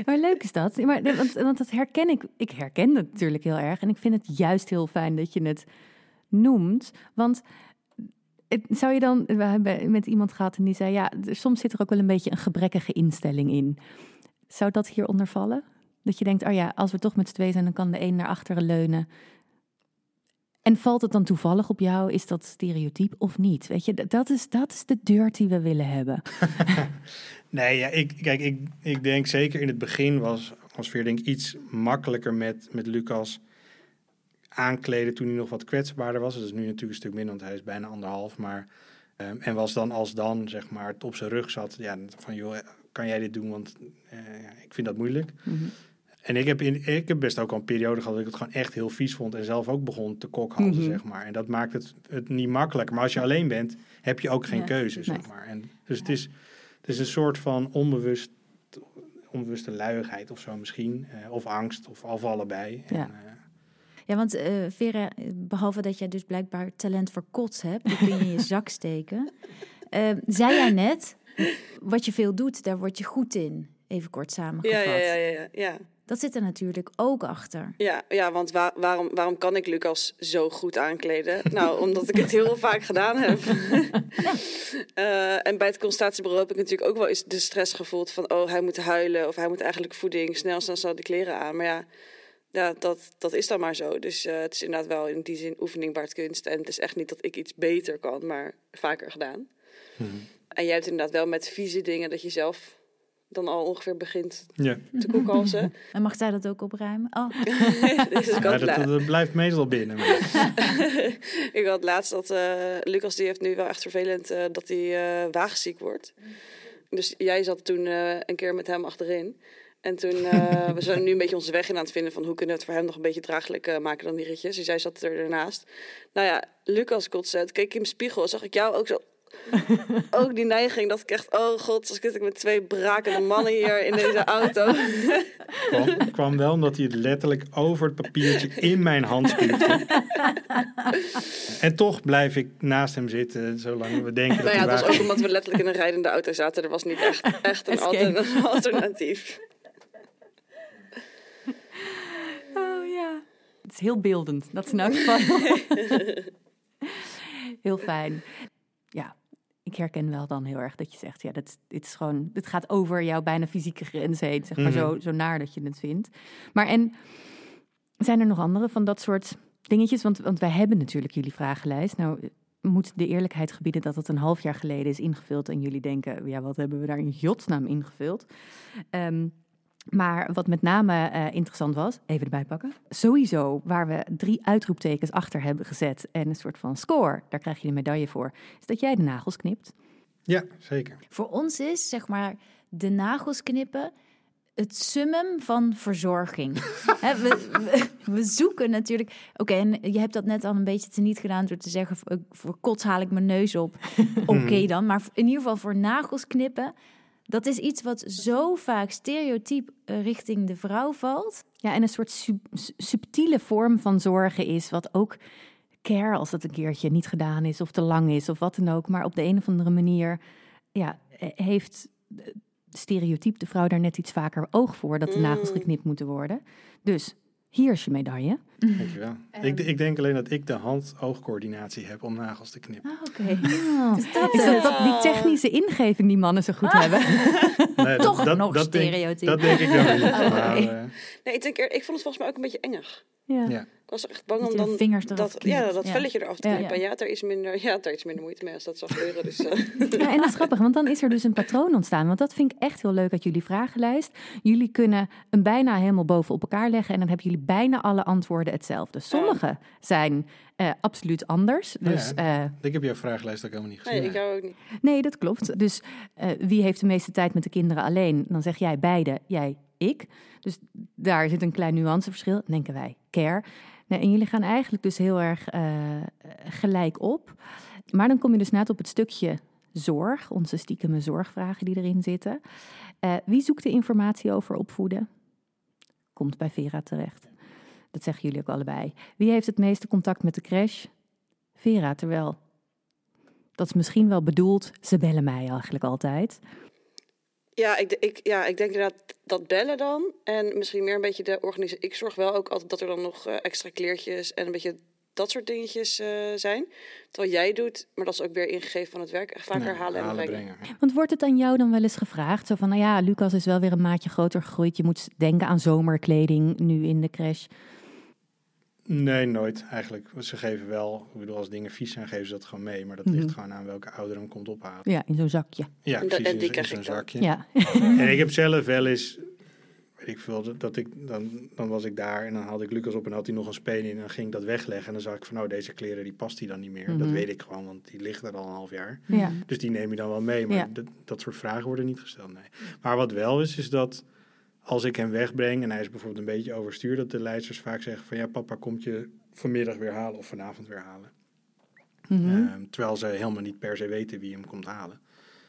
Maar leuk is dat. Maar, want, want dat herken ik. Ik herken dat natuurlijk heel erg. En ik vind het juist heel fijn dat je het noemt. Want het, zou je dan... We hebben met iemand gehad en die zei... Ja, soms zit er ook wel een beetje een gebrekkige instelling in. Zou dat hieronder vallen? Dat je denkt, oh ja, als we toch met z'n twee zijn... dan kan de een naar achteren leunen. En valt het dan toevallig op jou? Is dat stereotyp of niet? Weet je, dat- is, dat is de deur die we willen hebben. [laughs] Nee, ja, ik, kijk, ik, ik denk zeker in het begin was, was Veer denk ik iets makkelijker met, met Lucas aankleden toen hij nog wat kwetsbaarder was. Dat is nu natuurlijk een stuk minder, want hij is bijna anderhalf. Maar, ehm, en was dan als dan, zeg maar, het op zijn rug zat, ja, van joh, kan jij dit doen? Want eh, ik vind dat moeilijk. Mhm. En ik heb, in, ik heb best ook al een periode gehad dat ik het gewoon echt heel vies vond. En zelf ook begon te kokhalzen, Mhm. zeg maar. En dat maakt het, het niet makkelijker. Maar als je alleen bent, heb je ook geen Ja. keuze, zeg maar. En dus het, is, het is een soort van onbewust, onbewuste luiigheid of zo misschien. eh, of angst, of, of allebei. Ja. En, eh, Ja, want eh, Vera, eh, behalve dat jij dus blijkbaar talent voor kots hebt, die kun je in je zak [laughs] steken. Eh, zei jij net, wat je veel doet, daar word je goed in. Even kort samengevat. Ja, ja, ja, ja, ja. Dat zit er natuurlijk ook achter. Ja, ja want wa- waarom, waarom kan ik Lucas zo goed aankleden? nou, omdat ik het heel vaak gedaan heb. [laughs] [laughs] Eh, en bij het consultatiebureau heb ik natuurlijk ook wel eens de stress gevoeld van... oh, hij moet huilen of hij moet eigenlijk voeding, snel, snel, snel de kleren aan. Maar ja, ja dat, dat is dan maar zo. Dus eh, het is inderdaad wel in die zin oefening baart kunst. En het is echt niet dat ik iets beter kan, maar vaker gedaan. mhm. En jij hebt inderdaad wel met vieze dingen dat je zelf dan al ongeveer begint Ja, te koekhalzen. [laughs] En mag zij dat ook opruimen? Oh, [laughs] dus ik, [laughs] ja had dat, blijft meestal binnen. maar- ik had laatst dat eh, Lucas die heeft nu wel echt vervelend eh, dat hij eh wagenziek wordt. Dus jij zat toen eh, een keer met hem achterin. En toen, eh, we zijn nu een beetje onze weg in aan het vinden van hoe kunnen we het voor hem nog een beetje draaglijk eh, maken dan die ritjes. Dus jij zat er ernaast. Nou ja, Lucas kotste, keek in mijn spiegel, zag ik jou ook zo [laughs] ook die neiging dat ik echt, oh god, als zit ik met twee brakende mannen hier in deze auto. kwam, kwam wel omdat hij het letterlijk over het papiertje in mijn hand spiekte. en toch blijf ik naast hem zitten, zolang we denken dat nou ja, hij het was ook omdat we letterlijk in een rijdende auto zaten. Er was niet echt, echt een Escape. altern- een [laughs] alternatief. Oh ja. Het is heel beeldend. Dat is in elk geval. [laughs] heel fijn. Ja, ik herken wel dan heel erg dat je zegt, ja, dat, dit is gewoon, dit gaat over jouw bijna fysieke grens heen. Zeg maar Mhm. zo, zo naar dat je het vindt. Maar en zijn er nog andere van dat soort dingetjes? Want, want wij hebben natuurlijk jullie vragenlijst. Nou, moet de eerlijkheid gebieden dat het een half jaar geleden is ingevuld en jullie denken, ja, wat hebben we daar in jodsnaam ingevuld? Ehm, maar wat met name eh, interessant was, even erbij pakken. Sowieso, waar we drie uitroeptekens achter hebben gezet en een soort van score, daar krijg je een medaille voor, is dat jij de nagels knipt. Ja, zeker. voor ons is zeg maar de nagels knippen het summum van verzorging. [laughs] Hè, we, we, we zoeken natuurlijk. Oké, en je hebt dat net al een beetje teniet gedaan door te zeggen: voor, voor kots haal ik mijn neus op. [laughs] Oké dan, maar in ieder geval voor nagels knippen. Dat is iets wat zo vaak stereotyp eh, richting de vrouw valt. Ja, en een soort sub- su- subtiele vorm van zorgen is, wat ook care als het een keertje niet gedaan is of te lang is of wat dan ook. Maar op de een of andere manier ja, eh, heeft de stereotyp de vrouw daar net iets vaker oog voor dat de nagels Mm. geknipt moeten worden. Dus hier is je medaille. [laughs] Dankjewel. Ik, ik denk alleen dat ik de hand-oogcoördinatie heb om nagels te knippen. Ah, Oké. [laughs] is dat, dat die technische ingeving die mannen zo goed hebben? [laughs] Nee, dat- Toch dat, nog dat denk, stereotype. dat denk ik wel niet. Maar, eh, Nee, ik, denk, ik vond het volgens mij ook een beetje engig. Ja. Ja. Ik was echt bang om dan vingers dat, ja, dat Ja. velletje eraf te Ja. knippen. En ja, had er iets minder, ja, er iets minder moeite mee als dat zou gebeuren. Dus, eh, [laughs] Ja, en dat is grappig, want dan is er dus een patroon ontstaan. Want dat vind ik echt heel leuk uit jullie vragenlijst. Jullie kunnen een bijna helemaal bovenop elkaar leggen en dan hebben jullie bijna alle antwoorden hetzelfde. Sommige zijn eh, absoluut anders. Dus Ja. eh, ik heb jouw vragenlijst ook helemaal niet gezien. nee, ik jou ook niet. nee, dat klopt. Dus eh, wie heeft de meeste tijd met de kinderen alleen? Dan zeg jij beide, jij ik. Dus daar zit een klein nuanceverschil. Denken wij care. En jullie gaan eigenlijk dus heel erg eh, gelijk op. Maar dan kom je dus net op het stukje zorg, onze stiekeme zorgvragen die erin zitten. Eh, wie zoekt de informatie over opvoeden? Komt bij Vera terecht. Dat zeggen jullie ook allebei. Wie heeft het meeste contact met de crash? Vera, terwijl dat is misschien wel bedoeld. Ze bellen mij eigenlijk altijd. Ja ik, ik, ja, ik denk inderdaad dat bellen dan. En misschien meer een beetje de organisatie. Ik zorg wel ook altijd dat er dan nog eh, extra kleertjes en een beetje dat soort dingetjes eh, zijn. Terwijl jij doet, maar dat is ook weer ingegeven van het werk, echt vaak Nee, herhalen en brengen. Want wordt het aan jou dan wel eens gevraagd? Zo van, nou ja, Lucas is wel weer een maatje groter gegroeid. Je moet denken aan zomerkleding nu in de crash. Nee, nooit eigenlijk. Ze geven wel, ik bedoel, als dingen vies zijn, geven ze dat gewoon mee. Maar dat Mhm. ligt gewoon aan welke ouder hem komt ophalen. Ja, in zo'n zakje. Ja, precies, en in die zo'n zakje. Ja. En ik heb zelf wel eens, weet ik veel, dat- ik, dan, dan was ik daar en dan haalde ik Lucas op en had hij nog een speen in en dan ging ik dat wegleggen. En dan zag ik van, nou, deze kleren, die past hij dan niet meer. Dat Mhm. weet ik gewoon, want die liggen er al een half jaar. ja. Dus die neem je dan wel mee. Maar Ja. dat, dat soort vragen worden niet gesteld, nee. Maar wat wel is, is dat als ik hem wegbreng en hij is bijvoorbeeld een beetje overstuur, dat de leidsters vaak zeggen van ja, papa komt je vanmiddag weer halen of vanavond weer halen. Mhm. Ehm, terwijl ze helemaal niet per se weten wie hem komt halen.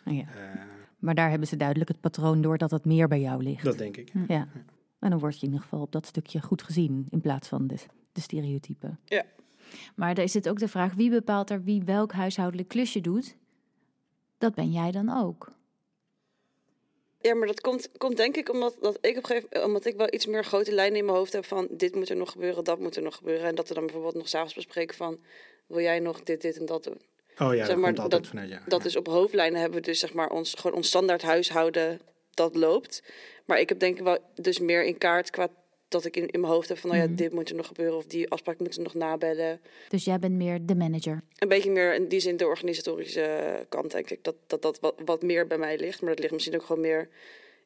Ja. Eh, Maar daar hebben ze duidelijk het patroon door dat het meer bij jou ligt. dat denk ik. Ja. En dan word je in ieder geval op dat stukje goed gezien in plaats van de, de stereotypen. Maar er zit ook de vraag, wie bepaalt er wie welk huishoudelijk klusje doet? Dat ben jij dan ook. Ja, maar dat komt, komt denk ik omdat, dat ik op gegeven omdat ik wel iets meer grote lijnen in mijn hoofd heb van dit moet er nog gebeuren, dat moet er nog gebeuren. En dat we dan bijvoorbeeld nog s'avonds bespreken van wil jij nog dit, dit en dat doen. Oh ja, Zeg dat maar, dat- vanuit ja. Dat ja. is op hoofdlijnen hebben we dus zeg maar ons, gewoon ons standaard huishouden dat loopt. Maar ik heb denk ik wel dus meer in kaart qua dat ik in, in mijn hoofd heb van nou ja, Mhm. dit moet er nog gebeuren of die afspraak moeten we nog nabellen. Dus jij bent meer de manager. Een beetje meer in die zin de organisatorische kant denk ik. Dat dat, dat wat, wat meer bij mij ligt. Maar dat ligt misschien ook gewoon meer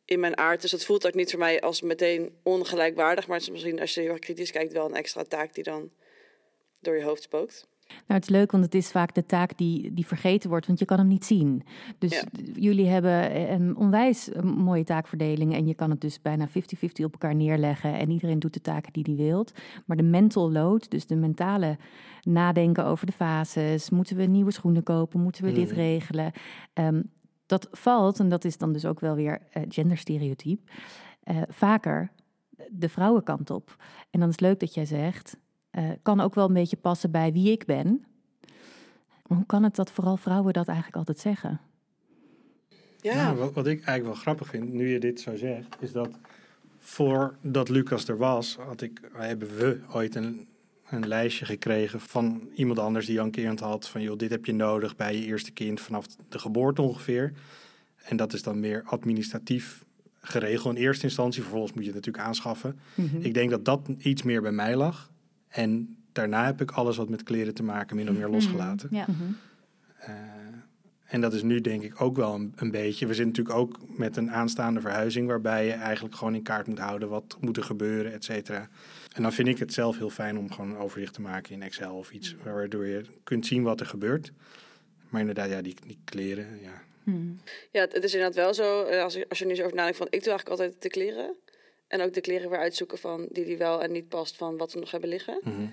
in mijn aard. Dus dat voelt ook niet voor mij als meteen ongelijkwaardig. Maar het is misschien als je heel erg kritisch kijkt wel een extra taak die dan door je hoofd spookt. Nou, het is leuk, want het is vaak de taak die, die vergeten wordt, want je kan hem niet zien. Dus Ja. jullie hebben een onwijs eh, mooie taakverdeling en je kan het dus bijna 50-50 op elkaar neerleggen en iedereen doet de taken die hij wilt. Maar de mental load, dus de mentale nadenken over de fases, moeten we nieuwe schoenen kopen, moeten we dit Mhm. regelen, Ehm, dat valt, en dat is dan dus ook wel weer eh, genderstereotyp, eh, vaker de vrouwenkant op. En dan is het leuk dat jij zegt, eh, kan ook wel een beetje passen bij wie ik ben. Maar hoe kan het dat vooral vrouwen dat eigenlijk altijd zeggen? Ja, Nou, wat, wat ik eigenlijk wel grappig vind, nu je dit zo zegt, is dat voordat Lucas er was, had ik, hebben we ooit een, een lijstje gekregen van iemand anders die al een keer had van, joh, dit heb je nodig bij je eerste kind vanaf de geboorte ongeveer. En dat is dan meer administratief geregeld in eerste instantie. Vervolgens moet je het natuurlijk aanschaffen. Ik denk dat dat iets meer bij mij lag. En daarna heb ik alles wat met kleren te maken min of meer losgelaten. Ja. Mhm. Eh, en dat is nu denk ik ook wel een, een beetje. We zitten natuurlijk ook met een aanstaande verhuizing, waarbij je eigenlijk gewoon in kaart moet houden wat moet er gebeuren, et cetera. En dan vind ik het zelf heel fijn om gewoon een overzicht te maken in Excel of iets, waardoor je kunt zien wat er gebeurt. Maar inderdaad, ja, die, die kleren, ja. Hmm. ja het, het is inderdaad wel zo. eh, Als, je- als je nu zo over nadenkt van ik doe eigenlijk altijd de kleren. En ook de kleren weer uitzoeken van die die wel en niet past van wat we nog hebben liggen. Mhm.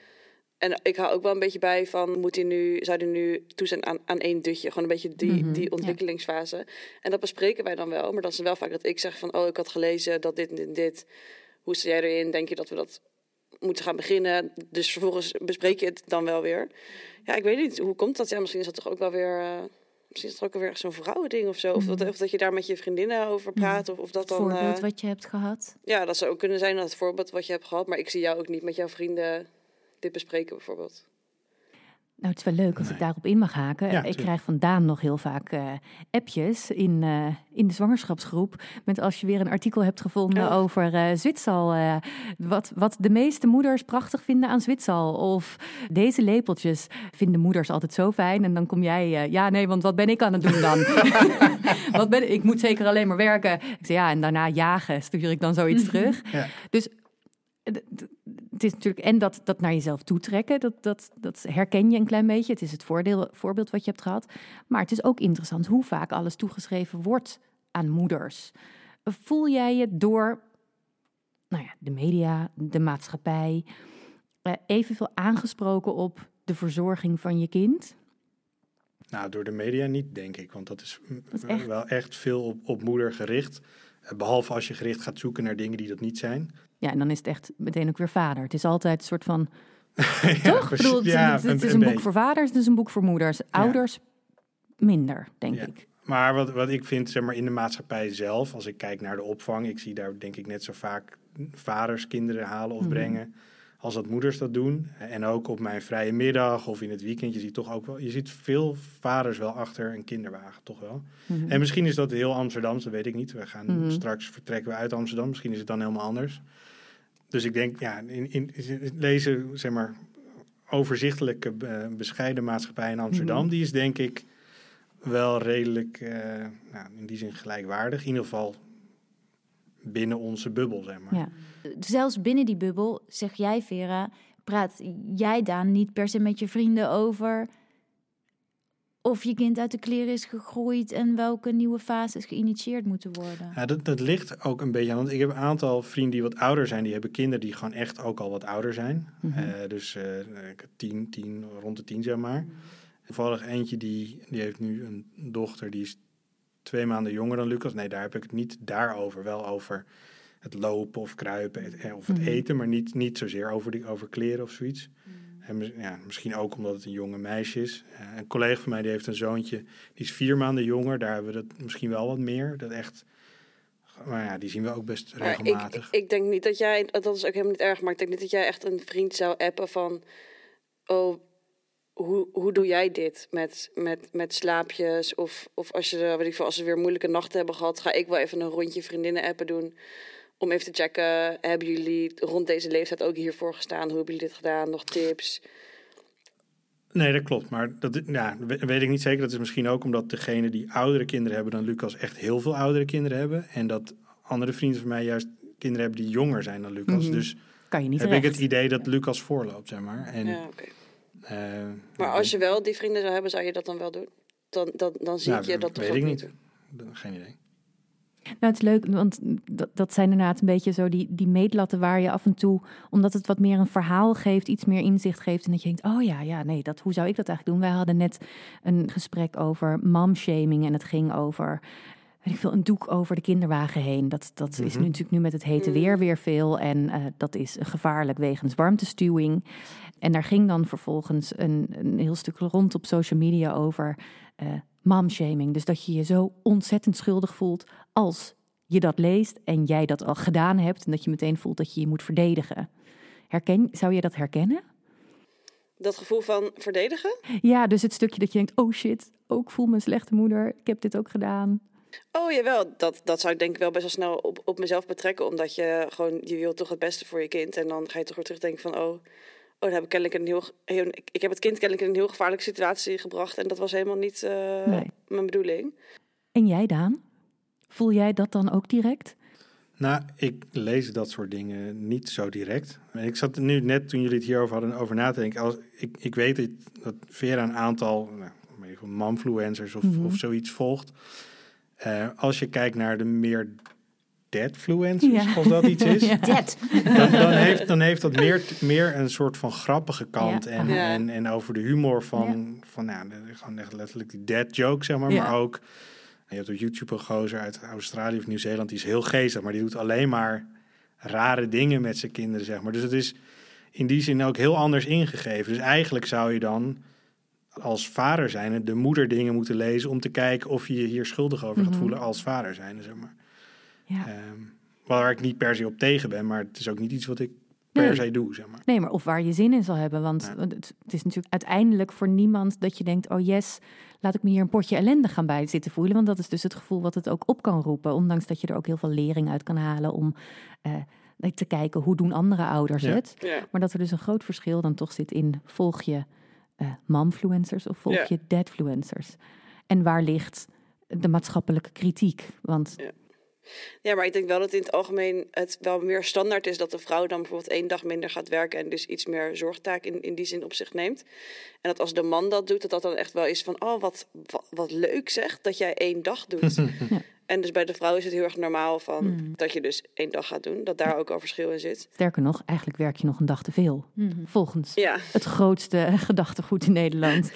En ik hou ook wel een beetje bij van, moet hij nu, zou hij nu toe zijn aan, aan één dutje? Gewoon een beetje die, Mhm, die ja. ontwikkelingsfase. En dat bespreken wij dan wel. Maar dat is wel vaak dat ik zeg van, oh, ik had gelezen dat dit en dit dit. Hoe sta jij erin? Denk je dat we dat moeten gaan beginnen? Dus vervolgens bespreek je het dan wel weer. Ja, ik weet niet, hoe komt dat? Ja, misschien is dat toch ook wel weer... eh, misschien is het ook weer zo'n vrouwending of zo. Of, dat, of dat je daar met je vriendinnen over praat. Of, of dat dan... Voorbeeld eh, wat je hebt gehad. ja, dat zou ook kunnen zijn dat het voorbeeld wat je hebt gehad. Maar ik zie jou ook niet met jouw vrienden dit bespreken bijvoorbeeld. Nou, het is wel leuk als ik daarop in mag haken. Ja, ik tuurlijk. krijg van Daan nog heel vaak eh, appjes in, eh, in de zwangerschapsgroep. Met als je weer een artikel hebt gevonden Oh. over eh Zwitsal. wat, wat de meeste moeders prachtig vinden aan Zwitsal. Of deze lepeltjes vinden moeders altijd zo fijn. En dan kom jij, ja nee, want wat ben ik aan het doen dan? [laughs] wat ben, ik moet zeker alleen maar werken. Ik zeg ja, en daarna jagen stuur ik dan zoiets terug. Ja. Dus het is natuurlijk en dat, dat naar jezelf toetrekken, dat, dat, dat herken je een klein beetje. Het is het voordeel, voorbeeld wat je hebt gehad. Maar het is ook interessant hoe vaak alles toegeschreven wordt aan moeders. Voel jij je door nou ja, de media, de maatschappij, eh, evenveel aangesproken op de verzorging van je kind? Nou, door de media niet, denk ik. Want dat is, Dat is echt- wel echt veel op, op moeder gericht. Eh, Behalve als je gericht gaat zoeken naar dingen die dat niet zijn. Ja, en dan is het echt meteen ook weer vader. Het is altijd een soort van [laughs] Ja, Toch? Ik precies. bedoel, het, Ja, het- het is een boek voor vaders, het is een boek voor moeders. Ouders minder, denk ik. Maar wat, wat ik vind, zeg maar, in de maatschappij zelf, als ik kijk naar de opvang, ik zie daar denk ik net zo vaak vaders kinderen halen of Mhm. brengen als dat moeders dat doen. En ook op mijn vrije middag of in het weekend, je ziet toch ook wel, je ziet veel vaders wel achter een kinderwagen, toch wel. Mhm. En misschien is dat heel Amsterdams, dat weet ik niet. We gaan Mhm. straks vertrekken we uit Amsterdam, misschien is het dan helemaal anders. Dus ik denk, ja, in, in, in deze, zeg maar, overzichtelijke, eh, bescheiden maatschappij in Amsterdam, Mhm. die is denk ik wel redelijk, eh, nou, in die zin gelijkwaardig. In ieder geval binnen onze bubbel, zeg maar. Ja. Zelfs binnen die bubbel, zeg jij Vera, praat jij Daan niet per se met je vrienden over of je kind uit de kleren is gegroeid en welke nieuwe fases geïnitieerd moeten worden. Ja, dat, dat ligt ook een beetje aan. Want ik heb een aantal vrienden die wat ouder zijn. Die hebben kinderen die gewoon echt ook al wat ouder zijn. Mhm. Eh, dus eh, tien, tien, rond de tien zeg maar. Toevallig eentje die, die heeft nu een dochter die is twee maanden jonger dan Lucas. Nee, daar heb ik het niet daarover. Wel over het lopen of kruipen eh, of het Mhm. eten. Maar niet, niet zozeer over, die, over kleren of zoiets. En ja, misschien ook omdat het een jonge meisje is. Eh, een collega van mij die heeft een zoontje, die is vier maanden jonger. Daar hebben we dat misschien wel wat meer. Dat echt, maar ja, die zien we ook best Maar ik, regelmatig. ik denk niet dat jij, dat is ook helemaal niet erg, maar ik denk niet dat jij echt een vriend zou appen van, oh, hoe, hoe doe jij dit met, met, met slaapjes? Of, of als, je, weet ik veel, als ze weer moeilijke nachten hebben gehad, ga ik wel even een rondje vriendinnen appen doen. Om even te checken, hebben jullie rond deze leeftijd ook hiervoor gestaan? Hoe hebben jullie dit gedaan? Nog tips? Nee, dat klopt. Maar dat ja, we- weet ik niet zeker. Dat is misschien ook omdat degene die oudere kinderen hebben dan Lucas echt heel veel oudere kinderen hebben. En dat andere vrienden van mij juist kinderen hebben die jonger zijn dan Lucas. Mhm. Dus Kan je niet heb recht. ik het idee dat Lucas voorloopt, zeg maar. En, Ja, oké. eh, Maar als je wel die vrienden zou hebben, zou je dat dan wel doen? Dan, dan, dan zie Ja, ik je dat toch weet ook ik niet niet. doen. Geen idee. Nou, het is leuk, want dat, dat zijn inderdaad een beetje zo die, die meetlatten waar je af en toe, omdat het wat meer een verhaal geeft, iets meer inzicht geeft. En dat je denkt, oh ja, ja, nee, dat, hoe zou ik dat eigenlijk doen? Wij hadden net een gesprek over momshaming en het ging over, ik veel, een doek over de kinderwagen heen. Dat, dat is Mhm. nu natuurlijk nu met het hete Mhm. weer weer veel en eh, dat is gevaarlijk wegens warmtestuwing. En daar ging dan vervolgens een, een heel stuk rond op social media over eh momshaming. Dus dat je je zo ontzettend schuldig voelt als je dat leest en jij dat al gedaan hebt en dat je meteen voelt dat je je moet verdedigen. Herken, zou je dat herkennen? Dat gevoel van verdedigen? Ja, dus het stukje dat je denkt, oh shit, ook voel me een slechte moeder, ik heb dit ook gedaan. Oh jawel, dat, dat zou ik denk ik wel best wel snel op, op mezelf betrekken. Omdat je gewoon, je wil toch het beste voor je kind. En dan ga je toch weer terugdenken van, oh, oh dan heb ik kennelijk een heel, heel ik, ik heb het kind kennelijk in een heel gevaarlijke situatie gebracht. En dat was helemaal niet eh, Nee. mijn bedoeling. En jij, Daan? Voel jij dat dan ook direct? Nou, ik lees dat soort dingen niet zo direct. Ik zat nu net toen jullie het hierover hadden over na te denken. Als, ik, ik weet dat, Vera een aantal nou, of, Mhm. of zoiets volgt. Eh, als je kijkt naar de meer deadfluencers, Ja. als dat iets is, [laughs] Ja. Dead. dan, dan, heeft, dan heeft dat meer, meer een soort van grappige kant. Ja. En, Ja. en, en over de humor van, van ja, de- gewoon echt letterlijk die dead joke, zeg maar. Ja. Maar ook, je hebt op YouTube een gozer uit Australië of Nieuw-Zeeland, die is heel geestig, maar die doet alleen maar rare dingen met zijn kinderen, zeg maar. Dus het is in die zin ook heel anders ingegeven. Dus eigenlijk zou je dan als vader zijn de moeder dingen moeten lezen om te kijken of je je hier schuldig over gaat Mhm. voelen als vader zijn, zeg maar. Ja. Ehm, waar ik niet per se op tegen ben, maar het is ook niet iets wat ik per Nee. se doe, zeg maar. Nee, maar of waar je zin in zal hebben. Want Ja. het, het is natuurlijk uiteindelijk voor niemand dat je denkt: oh yes, laat ik me hier een potje ellende gaan bij zitten voelen. Want dat is dus het gevoel wat het ook op kan roepen. Ondanks dat je er ook heel veel lering uit kan halen om eh, te kijken hoe doen andere ouders Ja. het. Ja. Maar dat er dus een groot verschil dan toch zit in volg je momfluencers of volg Ja. je dadfluencers. En waar ligt de maatschappelijke kritiek? Want ja, maar ik denk wel dat in het algemeen het wel meer standaard is dat de vrouw dan bijvoorbeeld één dag minder gaat werken en dus iets meer zorgtaak in, in die zin op zich neemt. En dat als de man dat doet, dat dat dan echt wel is van, oh wat, wat, wat leuk zeg, dat jij één dag doet. [laughs] En dus bij de vrouw is het heel erg normaal van Hmm. dat je dus één dag gaat doen, dat daar ook al verschil in zit. sterker nog, eigenlijk werk je nog een dag te veel. Mhm. Volgens Ja, het grootste [laughs] gedachtegoed in Nederland.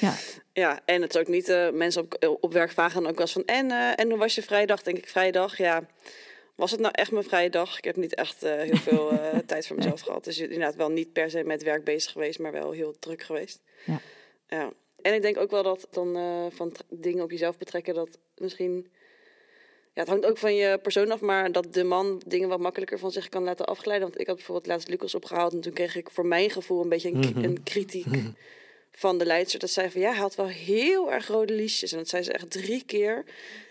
Ja, ja, en het is ook niet, eh, mensen op, op werk vragen dan ook wel eens van, en, eh, en hoe was je vrijdag? Denk ik, vrijdag, ja. Was het nou echt mijn vrije dag? Ik heb niet echt eh, heel veel eh, [laughs] tijd voor mezelf gehad. Dus inderdaad wel niet per se met werk bezig geweest, maar wel heel druk geweest. Ja. ja. En ik denk ook wel dat dan eh, van dingen op jezelf betrekken, dat misschien... Ja, het hangt ook van je persoon af, maar dat de man dingen wat makkelijker van zich kan laten afglijden. Want ik had bijvoorbeeld laatst Lucas opgehaald en toen kreeg ik voor mijn gevoel een beetje een, Mhm. een kritiek van de leidster. Dat zei van, ja, hij had wel heel erg rode liesjes. En dat zei ze echt drie keer.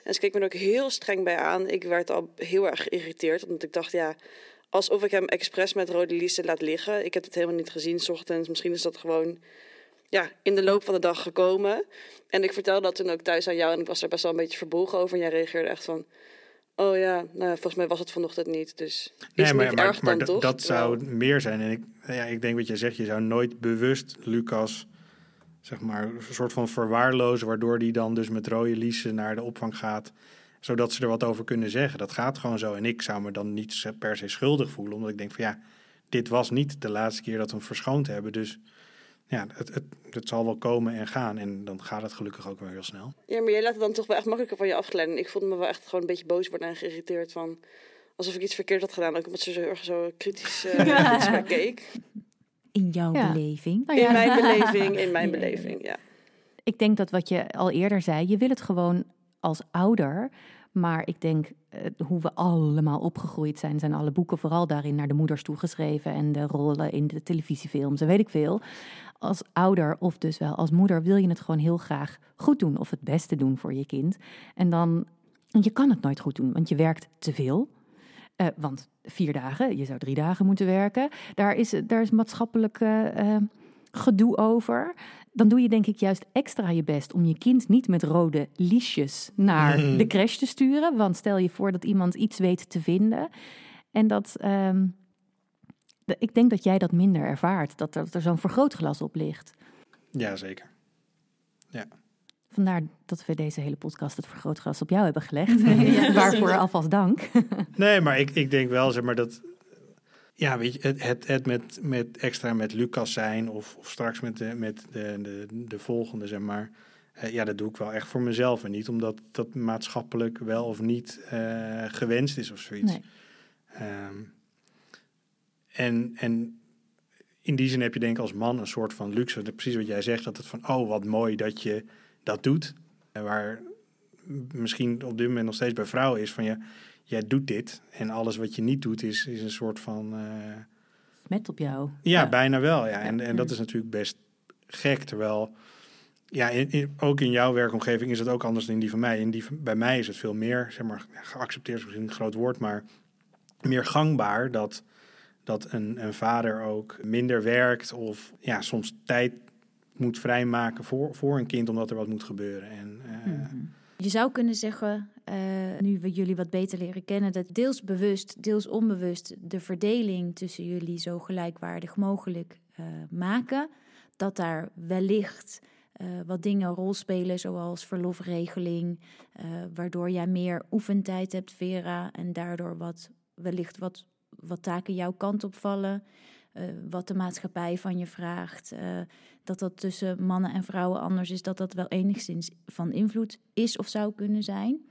En ze keek me er ook heel streng bij aan. Ik werd al heel erg geïrriteerd, omdat ik dacht, ja, alsof ik hem expres met rode liesjes laat liggen. Ik heb het helemaal niet gezien, s ochtends. Misschien is dat gewoon ja, in de loop van de dag gekomen. En ik vertelde dat toen ook thuis aan jou en ik was er best wel een beetje verbolgen over. En jij reageerde echt van, oh ja, nou, volgens mij was het vanochtend niet. Dus is Nee, maar, niet maar, erg maar dan dat- toch? dat zou meer zijn. En ik, ja, ik denk wat je zegt, je zou nooit bewust Lucas zeg maar, een soort van verwaarlozen, waardoor die dan dus met rode liezen naar de opvang gaat, zodat ze er wat over kunnen zeggen. Dat gaat gewoon zo. En ik zou me dan niet per se schuldig voelen, omdat ik denk van ja, dit was niet de laatste keer dat we hem verschoond hebben. Dus ja, het, het, het zal wel komen en gaan. En dan gaat het gelukkig ook wel heel snel. Ja, maar jij laat het dan toch wel echt makkelijker van je afglijden. Ik voelde me wel echt gewoon een beetje boos worden en geïrriteerd van... Alsof ik iets verkeerd had gedaan, ook omdat ze zo erg zo kritisch, [laughs] bij keek. In jouw Ja. beleving. Nou ja. In mijn beleving, in mijn [laughs] Ja. beleving, ja. Ik denk dat wat je al eerder zei, je wil het gewoon als ouder. Maar ik denk, eh, hoe we allemaal opgegroeid zijn, zijn alle boeken vooral daarin naar de moeders toegeschreven. En de rollen in de televisiefilms en weet ik veel. Als ouder of dus wel als moeder wil je het gewoon heel graag goed doen. Of het beste doen voor je kind. En dan, je kan het nooit goed doen, want je werkt te veel. Eh, want vier dagen, je zou drie dagen moeten werken. Daar is, daar is maatschappelijk eh, gedoe over. Dan doe je denk ik juist extra je best om je kind niet met rode liesjes naar [laughs] de crash te sturen. Want stel je voor dat iemand iets weet te vinden. En dat, ehm, de- ik denk dat jij dat minder ervaart. Dat er, dat er zo'n vergrootglas op ligt. Ja, zeker. Vandaar dat we deze hele podcast het vergrootglas op jou hebben gelegd. [laughs] Waarvoor alvast dank. Nee, maar ik, ik denk wel, zeg maar, dat... Ja, weet je, het, het, het met, met extra met Lucas zijn of, of straks met, de, met de, de, de volgende, zeg maar. eh, ja, dat doe ik wel echt voor mezelf en niet omdat dat maatschappelijk wel of niet eh, gewenst is of zoiets. Nee. Ehm, en, en in die zin heb je denk ik als man een soort van luxe. Precies wat jij zegt, dat het van, oh wat mooi dat je dat doet. En waar misschien op dit moment nog steeds bij vrouwen is van, ja, jij doet dit. En alles wat je niet doet is, is een soort van... eh, Met op jou. ja, bijna wel. Ja. En, en dat is natuurlijk best gek. Terwijl, ja, in, in- ook in jouw werkomgeving is het ook anders dan in die van mij. In die bij mij is het veel meer, zeg maar, geaccepteerd is misschien een groot woord, maar meer gangbaar dat, dat een, een vader ook minder werkt of ja, soms tijd moet vrijmaken voor, voor een kind omdat er wat moet gebeuren. En, eh, Je zou kunnen zeggen, eh, nu we jullie wat beter leren kennen, dat deels bewust, deels onbewust de verdeling tussen jullie zo gelijkwaardig mogelijk eh, maken. Dat daar wellicht eh, wat dingen een rol spelen, zoals verlofregeling, waardoor jij meer oefentijd hebt, Vera, en daardoor wat, wellicht wat, wat taken jouw kant op vallen. Eh, wat de maatschappij van je vraagt. eh, dat dat tussen mannen en vrouwen anders is, dat dat wel enigszins van invloed is of zou kunnen zijn.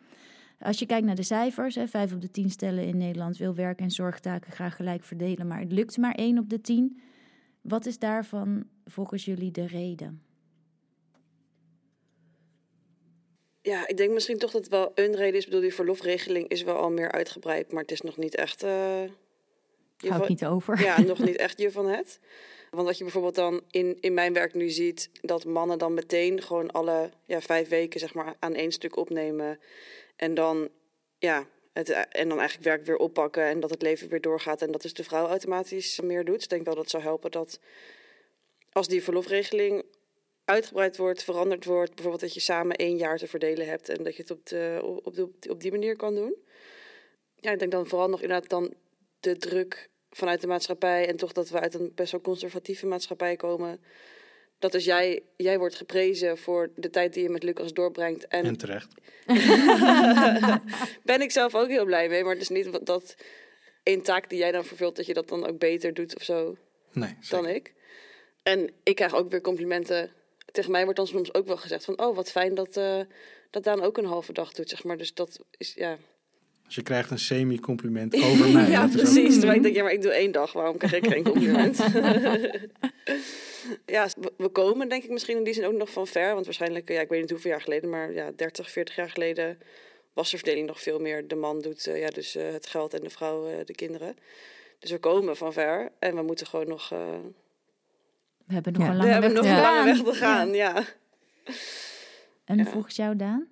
Als je kijkt naar de cijfers, hè, vijf op de tien stellen in Nederland wil werk- en zorgtaken graag gelijk verdelen, maar het lukt maar één op de tien. Wat is daarvan volgens jullie de reden? Ja, ik denk misschien toch dat het wel een reden is. Ik bedoel, die verlofregeling is wel al meer uitgebreid, maar het is nog niet echt... eh, Hou ik niet over. Ja, nog niet [laughs] echt je van het. Want wat je bijvoorbeeld dan in, in mijn werk nu ziet, dat mannen dan meteen gewoon alle ja, vijf weken zeg maar aan één stuk opnemen. En dan, ja, het, en dan eigenlijk werk weer oppakken en dat het leven weer doorgaat. En dat dus de vrouw automatisch meer doet. Dus ik denk wel dat het zou helpen dat als die verlofregeling uitgebreid wordt, veranderd wordt. Bijvoorbeeld dat je samen één jaar te verdelen hebt en dat je het op, de, op, de, op die manier kan doen. Ja, ik denk dan vooral nog inderdaad dan de druk vanuit de maatschappij en toch dat we uit een best wel conservatieve maatschappij komen. Dat dus jij, jij wordt geprezen voor de tijd die je met Lucas doorbrengt. En, en terecht. [laughs] ben ik zelf ook heel blij mee. Maar het is niet dat één taak die jij dan vervult, dat je dat dan ook beter doet of zo Nee, dan ik. En ik krijg ook weer complimenten. Tegen mij wordt dan soms ook wel gezegd van... oh, wat fijn dat, eh dat Daan ook een halve dag doet, zeg maar. Dus dat is, ja... Dus je krijgt een semi-compliment [laughs] over mij. ja, precies. Terwijl ik denk, ja, maar ik doe één dag. Waarom krijg ik geen compliment? [laughs] ja, we, we komen denk ik misschien in die zin ook nog van ver. Want waarschijnlijk, ja, ik weet niet hoeveel jaar geleden... maar ja, 30, 40 jaar geleden was de verdeling nog veel meer. De man doet eh, ja, dus eh, het geld en de vrouw eh, de kinderen. Dus we komen van ver. En we moeten gewoon nog... eh, We hebben nog Ja. een we lange hebben weg nog te een gaan. lange weg te gaan, ja. En Ja. volgens jou, Daan?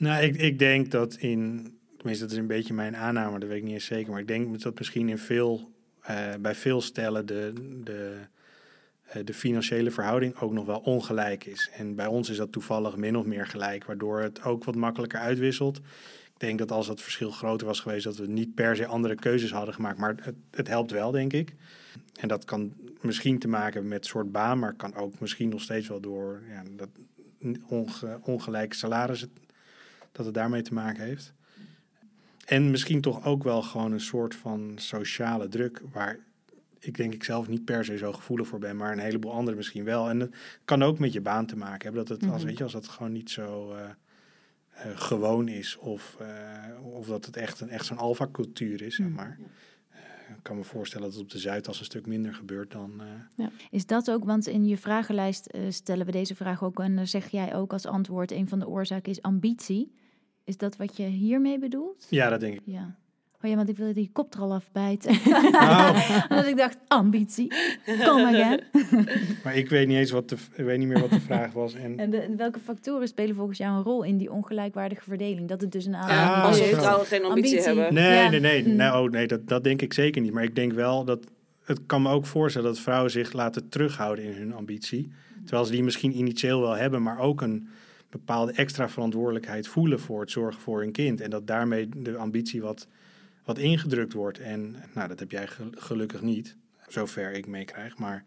Nou, ik, ik denk dat in, tenminste dat is een beetje mijn aanname, dat weet ik niet eens zeker, maar ik denk dat misschien in veel, eh, bij veel stellen de, de, eh, de financiële verhouding ook nog wel ongelijk is. En bij ons is dat toevallig min of meer gelijk, waardoor het ook wat makkelijker uitwisselt. Ik denk dat als dat verschil groter was geweest, dat we niet per se andere keuzes hadden gemaakt. Maar het, het helpt wel, denk ik. En dat kan misschien te maken met soort baan, maar kan ook misschien nog steeds wel door ja, dat onge, ongelijke salarissen, dat het daarmee te maken heeft. En misschien toch ook wel gewoon een soort van sociale druk, waar ik denk ik zelf niet per se zo gevoelig voor ben, maar een heleboel anderen misschien wel. En het kan ook met je baan te maken hebben. Dat het, als, Mhm. weet je, als het gewoon niet zo eh, eh, gewoon is, of, eh, of dat het echt, een, echt zo'n alfa-cultuur is, zeg Mhm. maar. Ik kan me voorstellen dat het op de Zuidas een stuk minder gebeurt dan. eh, Is dat ook, want in je vragenlijst stellen we deze vraag ook en dan zeg jij ook als antwoord: een van de oorzaken is ambitie. Is dat wat je hiermee bedoelt? ja, dat denk ik. Ja. Oh ja, want ik wilde die kop er al afbijten. Nou, [laughs] Omdat ik dacht, ambitie, come again. [laughs] maar ik weet niet eens wat de, ik weet niet meer wat de vraag was. En, En, de, en welke factoren spelen volgens jou een rol in die ongelijkwaardige verdeling? Dat het dus een aantal Ah, vrouwen geen ambitie, Ambitie. hebben. Nee, Ja. nee, nee. Mm. nee, oh, nee dat, dat denk ik zeker niet. Maar ik denk wel dat. Het kan me ook voorstellen dat vrouwen zich laten terughouden in hun ambitie. Terwijl ze die misschien initieel wel hebben, maar ook een bepaalde extra verantwoordelijkheid voelen voor het zorgen voor hun kind. En dat daarmee de ambitie wat, wat ingedrukt wordt. En nou, dat heb jij gel- gelukkig niet, zover ik meekrijg. Maar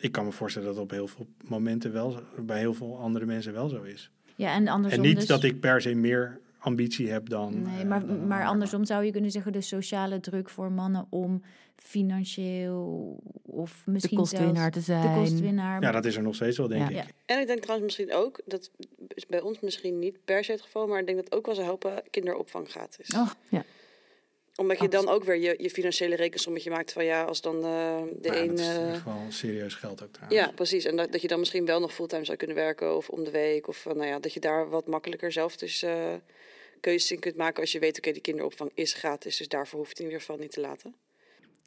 ik kan me voorstellen dat op heel veel momenten wel, bij heel veel andere mensen wel zo is. Ja, en andersom en niet dus- dat ik per se meer ambitie heb dan. Nee, eh, maar, dan een maar ander. andersom zou je kunnen zeggen de sociale druk voor mannen om financieel of De misschien kostwinnaar te zijn. de kostwinnaar. Ja, dat is er nog steeds wel, denk Ja. ik. Ja. En ik denk trouwens misschien ook, dat is bij ons misschien niet per se het geval, maar ik denk dat ook wel ze helpen kinderopvang gratis. Oh, Omdat je dan ook weer je, je financiële rekensommetje maakt van ja, als dan eh, de Ja, een... dat is eh, wel serieus geld ook trouwens. ja, precies. En dat, dat je dan misschien wel nog fulltime zou kunnen werken of om de week. Of eh, nou ja, dat je daar wat makkelijker zelf dus eh, keuzes in kunt maken als je weet, oké, die kinderopvang is gratis. Dus daarvoor hoeft het in ieder geval niet te laten.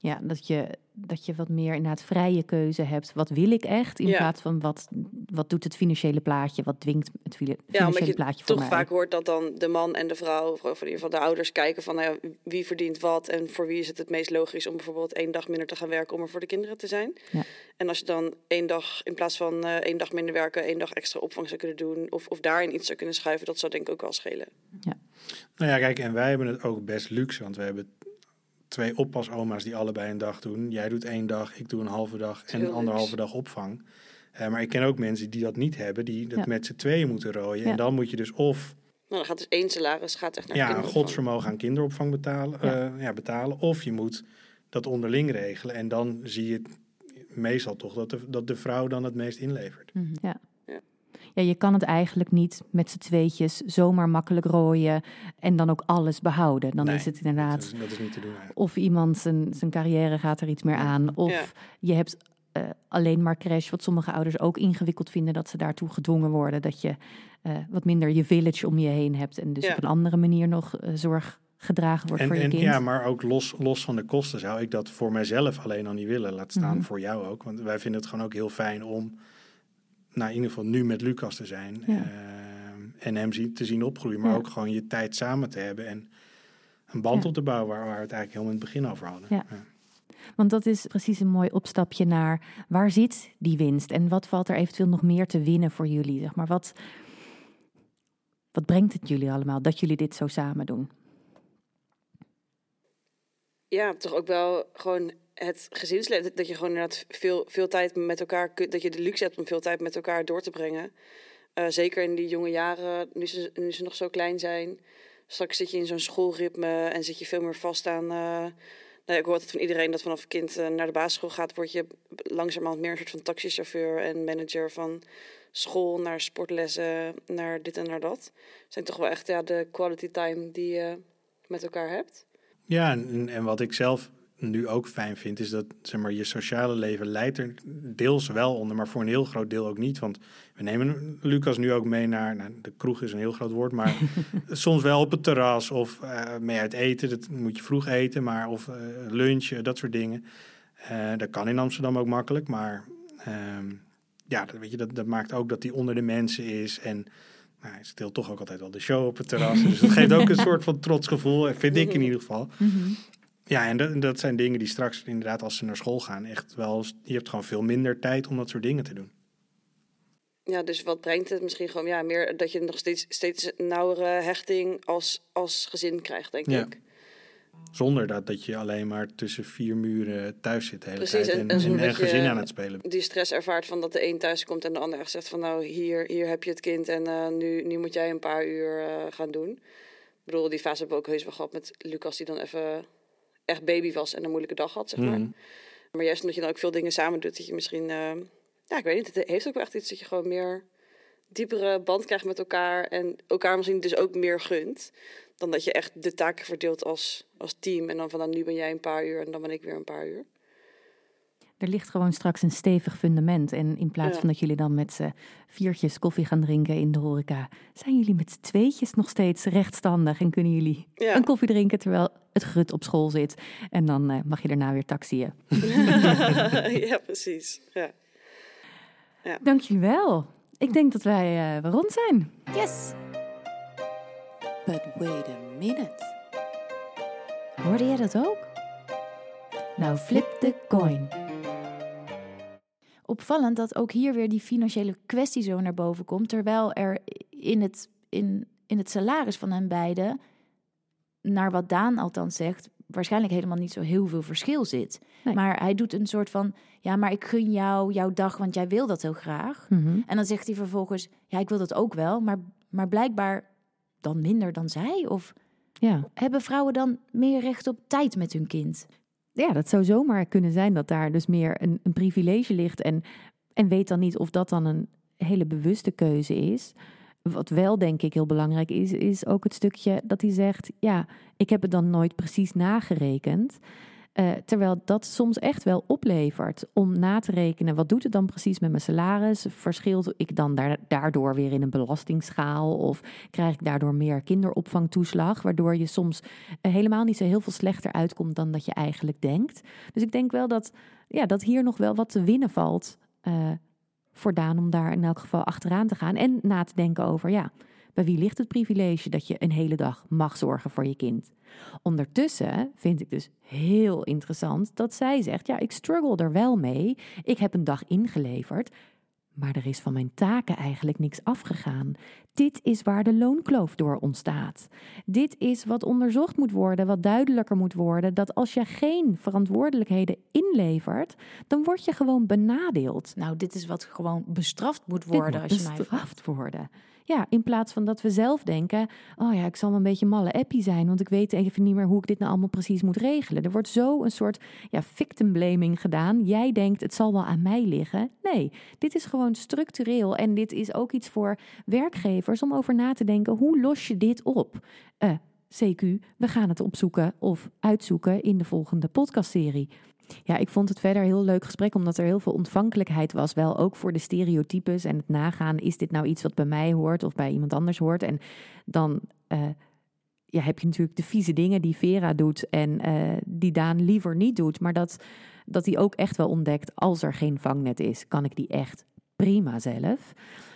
Ja, dat je, dat je wat meer inderdaad vrije keuze hebt. Wat wil ik echt? In Ja. plaats van wat, wat doet het financiële plaatje? Wat dwingt het Ja, omdat financiële je plaatje voor toch mij? vaak hoort dat dan de man en de vrouw, of in ieder geval de ouders, kijken van nou ja, wie verdient wat en voor wie is het het meest logisch om bijvoorbeeld één dag minder te gaan werken om er voor de kinderen te zijn. Ja. En als je dan één dag in plaats van eh, één dag minder werken, één dag extra opvang zou kunnen doen of, of daarin iets zou kunnen schuiven, dat zou denk ik ook wel schelen. Nou ja, kijk, en wij hebben het ook best luxe, want we hebben twee oppasoma's die allebei een dag doen. Jij doet één dag, ik doe een halve dag en een anderhalve dag opvang. Eh, maar ik ken ook mensen die dat niet hebben, die dat Ja. met z'n tweeën moeten rooien. Ja. En dan moet je dus of Nou, dan gaat dus één salaris gaat echt naar ja, een godsvermogen aan kinderopvang betalen, Ja. ja. ja, betalen, of je moet dat onderling regelen. En dan zie je meestal toch dat de, dat de vrouw dan het meest inlevert. Mhm. Ja. Ja, je kan het eigenlijk niet met z'n tweetjes zomaar makkelijk rooien en dan ook alles behouden. Dan Nee, is het inderdaad Dat is, dat is niet te doen eigenlijk. of iemand zijn, zijn carrière gaat er iets meer aan. Of Ja. je hebt eh, alleen maar crash, wat sommige ouders ook ingewikkeld vinden, dat ze daartoe gedwongen worden. Dat je eh, wat minder je village om je heen hebt en dus Ja. op een andere manier nog eh, zorg gedragen wordt En, voor je en kind. ja, maar ook los, los van de kosten zou ik dat voor mijzelf alleen al niet willen. Laat staan Mhm. voor jou ook. Want wij vinden het gewoon ook heel fijn om, nou in ieder geval nu met Lucas te zijn. Ja. eh, en hem zien, te zien opgroeien. Maar Ja. ook gewoon je tijd samen te hebben. En een band Ja. op te bouwen waar, waar we het eigenlijk helemaal in het begin over hadden. Ja. Want dat is precies een mooi opstapje naar waar zit die winst en wat valt er eventueel nog meer te winnen voor jullie? Zeg maar, wat, wat brengt het jullie allemaal dat jullie dit zo samen doen? Ja, toch ook wel gewoon het gezinsleven. Dat- je gewoon inderdaad veel, veel tijd met elkaar. Dat je de luxe hebt om veel tijd met elkaar door te brengen. Eh, zeker in die jonge jaren, nu ze, nu ze nog zo klein zijn. Straks zit je in zo'n schoolritme en zit je veel meer vast aan. eh, nou, ik hoor altijd van iedereen dat vanaf kind eh, naar de basisschool gaat, word je langzamerhand meer een soort van taxichauffeur en manager van school naar sportlessen, naar dit en naar dat. zijn toch wel echt ja, de quality time die je met elkaar hebt. Ja, en, en wat ik zelf nu ook fijn vind, is dat zeg maar, je sociale leven leidt er deels wel onder, maar voor een heel groot deel ook niet. Want we nemen Lucas nu ook mee naar, nou, de kroeg is een heel groot woord, maar [laughs] soms wel op het terras of eh, mee uit eten. Dat moet je vroeg eten, maar of eh, lunchen, dat soort dingen. Eh, dat kan in Amsterdam ook makkelijk, maar ehm, ja, dat, weet je, dat, dat maakt ook dat hij onder de mensen is en... Nou, hij steelt toch ook altijd wel de show op het terras. [laughs] Dus dat geeft ook een soort van trots gevoel, vind ik in ieder geval. Ja, en dat, dat zijn dingen die straks inderdaad als ze naar school gaan echt wel... Je hebt gewoon veel minder tijd om dat soort dingen te doen. ja, dus wat brengt het? Misschien gewoon ja, meer dat je nog steeds, steeds nauwere hechting als, als gezin krijgt, denk Ja. ik. Zonder dat, dat je alleen maar tussen vier muren thuis zit de hele Precies, tijd. en- En, en gezin aan het spelen. Die stress ervaart van dat de een thuis komt en de ander echt zegt van nou, hier, hier heb je het kind en eh, nu, nu moet jij een paar uur eh, gaan doen. Ik bedoel, die fase hebben we ook heus wel gehad met Lucas die dan even echt baby was en een moeilijke dag had, zeg maar. Mhm. Maar juist omdat je dan ook veel dingen samen doet, dat je misschien, eh, ja, ik weet niet, het heeft ook wel echt iets dat je gewoon meer diepere band krijgt met elkaar en elkaar misschien dus ook meer gunt. Dan dat je echt de taken verdeelt als, als team. En dan van nou, nu ben jij een paar uur en dan ben ik weer een paar uur. Er ligt gewoon straks een stevig fundament. En in plaats Ja. van dat jullie dan met z'n viertjes koffie gaan drinken in de horeca, zijn jullie met z'n tweetjes nog steeds rechtstandig en kunnen jullie Ja. een koffie drinken terwijl het grut op school zit. En dan eh, mag je daarna weer taxiën. [laughs] [laughs] ja, precies. Ja. Dank jullie wel. Ik denk dat wij eh, rond zijn. Yes! But wait a minute. Hoorde jij dat ook? Nou, flip de coin. Opvallend dat ook hier weer die financiële kwestie zo naar boven komt, terwijl er in het, in, in het salaris van hen beiden, naar wat Daan althans zegt, waarschijnlijk helemaal niet zo heel veel verschil zit. Nee. Maar hij doet een soort van, ja, maar ik gun jou jouw dag, want jij wil dat heel graag. Mhm. En dan zegt hij vervolgens, ja, ik wil dat ook wel, maar, maar blijkbaar dan minder dan zij? Of Ja. hebben vrouwen dan meer recht op tijd met hun kind? Ja, dat zou zomaar kunnen zijn dat daar dus meer een, een privilege ligt. En, en weet dan niet of dat dan een hele bewuste keuze is. Wat wel denk ik heel belangrijk is, is ook het stukje dat hij zegt: Ja, ik heb het dan nooit precies nagerekend. Eh, terwijl dat soms echt wel oplevert om na te rekenen, wat doet het dan precies met mijn salaris? Verschilt ik dan daar, daardoor weer in een belastingschaal? Of krijg ik daardoor meer kinderopvangtoeslag? Waardoor je soms eh, helemaal niet zo heel veel slechter uitkomt dan dat je eigenlijk denkt. Dus ik denk wel dat, ja, dat hier nog wel wat te winnen valt eh, voor Daan om daar in elk geval achteraan te gaan. En na te denken over, ja, bij wie ligt het privilege dat je een hele dag mag zorgen voor je kind? Ondertussen vind ik dus heel interessant dat zij zegt: Ja, ik struggle er wel mee. Ik heb een dag ingeleverd, maar er is van mijn taken eigenlijk niks afgegaan. Dit is waar de loonkloof door ontstaat. Dit is wat onderzocht moet worden, wat duidelijker moet worden: dat als je geen verantwoordelijkheden inlevert, dan word je gewoon benadeeld. Nou, dit is wat gewoon bestraft moet worden, moet als je mij vraagt. bestraft worden. Ja, in plaats van dat we zelf denken: oh ja, ik zal wel een beetje malle appie zijn, want ik weet even niet meer hoe ik dit nou allemaal precies moet regelen. Er wordt zo een soort ja, victim blaming gedaan. Jij denkt het zal wel aan mij liggen. Nee, dit is gewoon structureel en dit is ook iets voor werkgevers om over na te denken: hoe los je dit op? Eh, CQ, we gaan het opzoeken of uitzoeken in de volgende podcastserie. Ja, ik vond het verder een heel leuk gesprek, omdat er heel veel ontvankelijkheid was. Wel ook voor de stereotypes en het nagaan. Is dit nou iets wat bij mij hoort of bij iemand anders hoort? En dan eh, ja, heb je natuurlijk de vieze dingen die Vera doet en eh, die Daan liever niet doet. Maar dat, dat hij ook echt wel ontdekt, als er geen vangnet is, kan ik die echt prima zelf.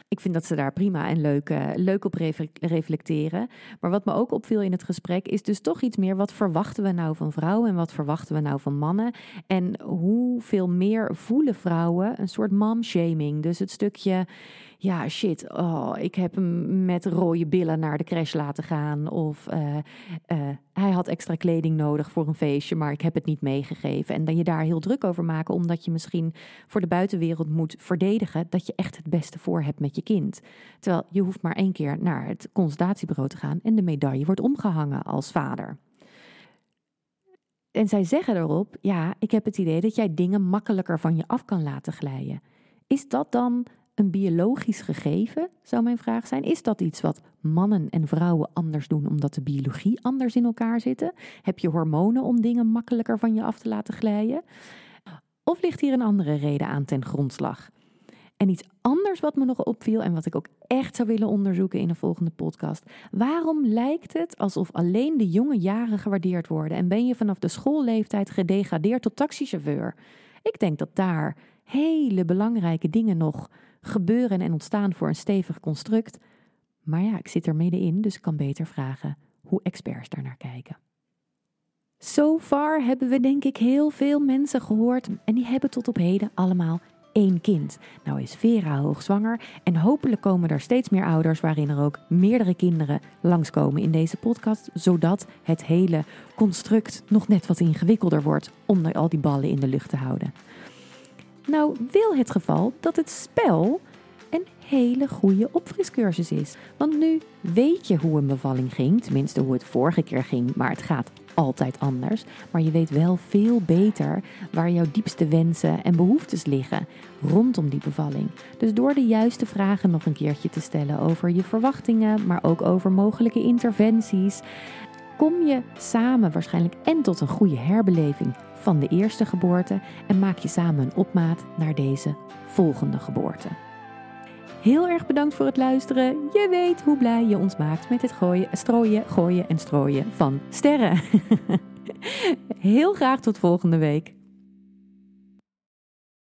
Ik vind dat ze daar prima en leuk, eh, leuk op refle- reflecteren. Maar wat me ook opviel in het gesprek is dus toch iets meer... wat verwachten we nou van vrouwen en wat verwachten we nou van mannen? En hoeveel meer voelen vrouwen een soort mom-shaming. Dus het stukje, ja shit, oh, ik heb hem met rode billen naar de crash laten gaan. Of eh, eh, hij had extra kleding nodig voor een feestje, maar ik heb het niet meegegeven. En dan je daar heel druk over maken, omdat je misschien voor de buitenwereld moet verdedigen dat je echt het beste voor hebt met je kind. Terwijl je hoeft maar één keer naar het consultatiebureau te gaan en de medaille wordt omgehangen als vader. En zij zeggen erop, ja, ik heb het idee dat jij dingen makkelijker van je af kan laten glijden. Is dat dan een biologisch gegeven, zou mijn vraag zijn? Is dat iets wat mannen en vrouwen anders doen omdat de biologie anders in elkaar zitten? Heb je hormonen om dingen makkelijker van je af te laten glijden? Of ligt hier een andere reden aan ten grondslag? En iets anders wat me nog opviel en wat ik ook echt zou willen onderzoeken in een volgende podcast. Waarom lijkt het alsof alleen de jonge jaren gewaardeerd worden en ben je vanaf de schoolleeftijd gedegradeerd tot taxichauffeur? Ik denk dat daar hele belangrijke dingen nog gebeuren en ontstaan voor een stevig construct. Maar ja, ik zit er middenin, dus ik kan beter vragen hoe experts daar naar kijken. So far hebben we denk ik heel veel mensen gehoord en die hebben tot op heden allemaal één kind. Nou is Vera hoogzwanger en hopelijk komen er steeds meer ouders waarin er ook meerdere kinderen langskomen in deze podcast, zodat het hele construct nog net wat ingewikkelder wordt om al die ballen in de lucht te houden. Nou wil het geval dat het spel een hele goede opfriscursus is. Want nu weet je hoe een bevalling ging, tenminste hoe het vorige keer ging, maar het gaat altijd anders. Maar je weet wel veel beter waar jouw diepste wensen en behoeftes liggen rondom die bevalling. Dus door de juiste vragen nog een keertje te stellen over je verwachtingen, maar ook over mogelijke interventies, kom je samen waarschijnlijk en tot een goede herbeleving van de eerste geboorte en maak je samen een opmaat naar deze volgende geboorte. Heel erg bedankt voor het luisteren. Je weet hoe blij je ons maakt met het gooien, strooien, gooien en strooien van sterren. [laughs] Heel graag tot volgende week.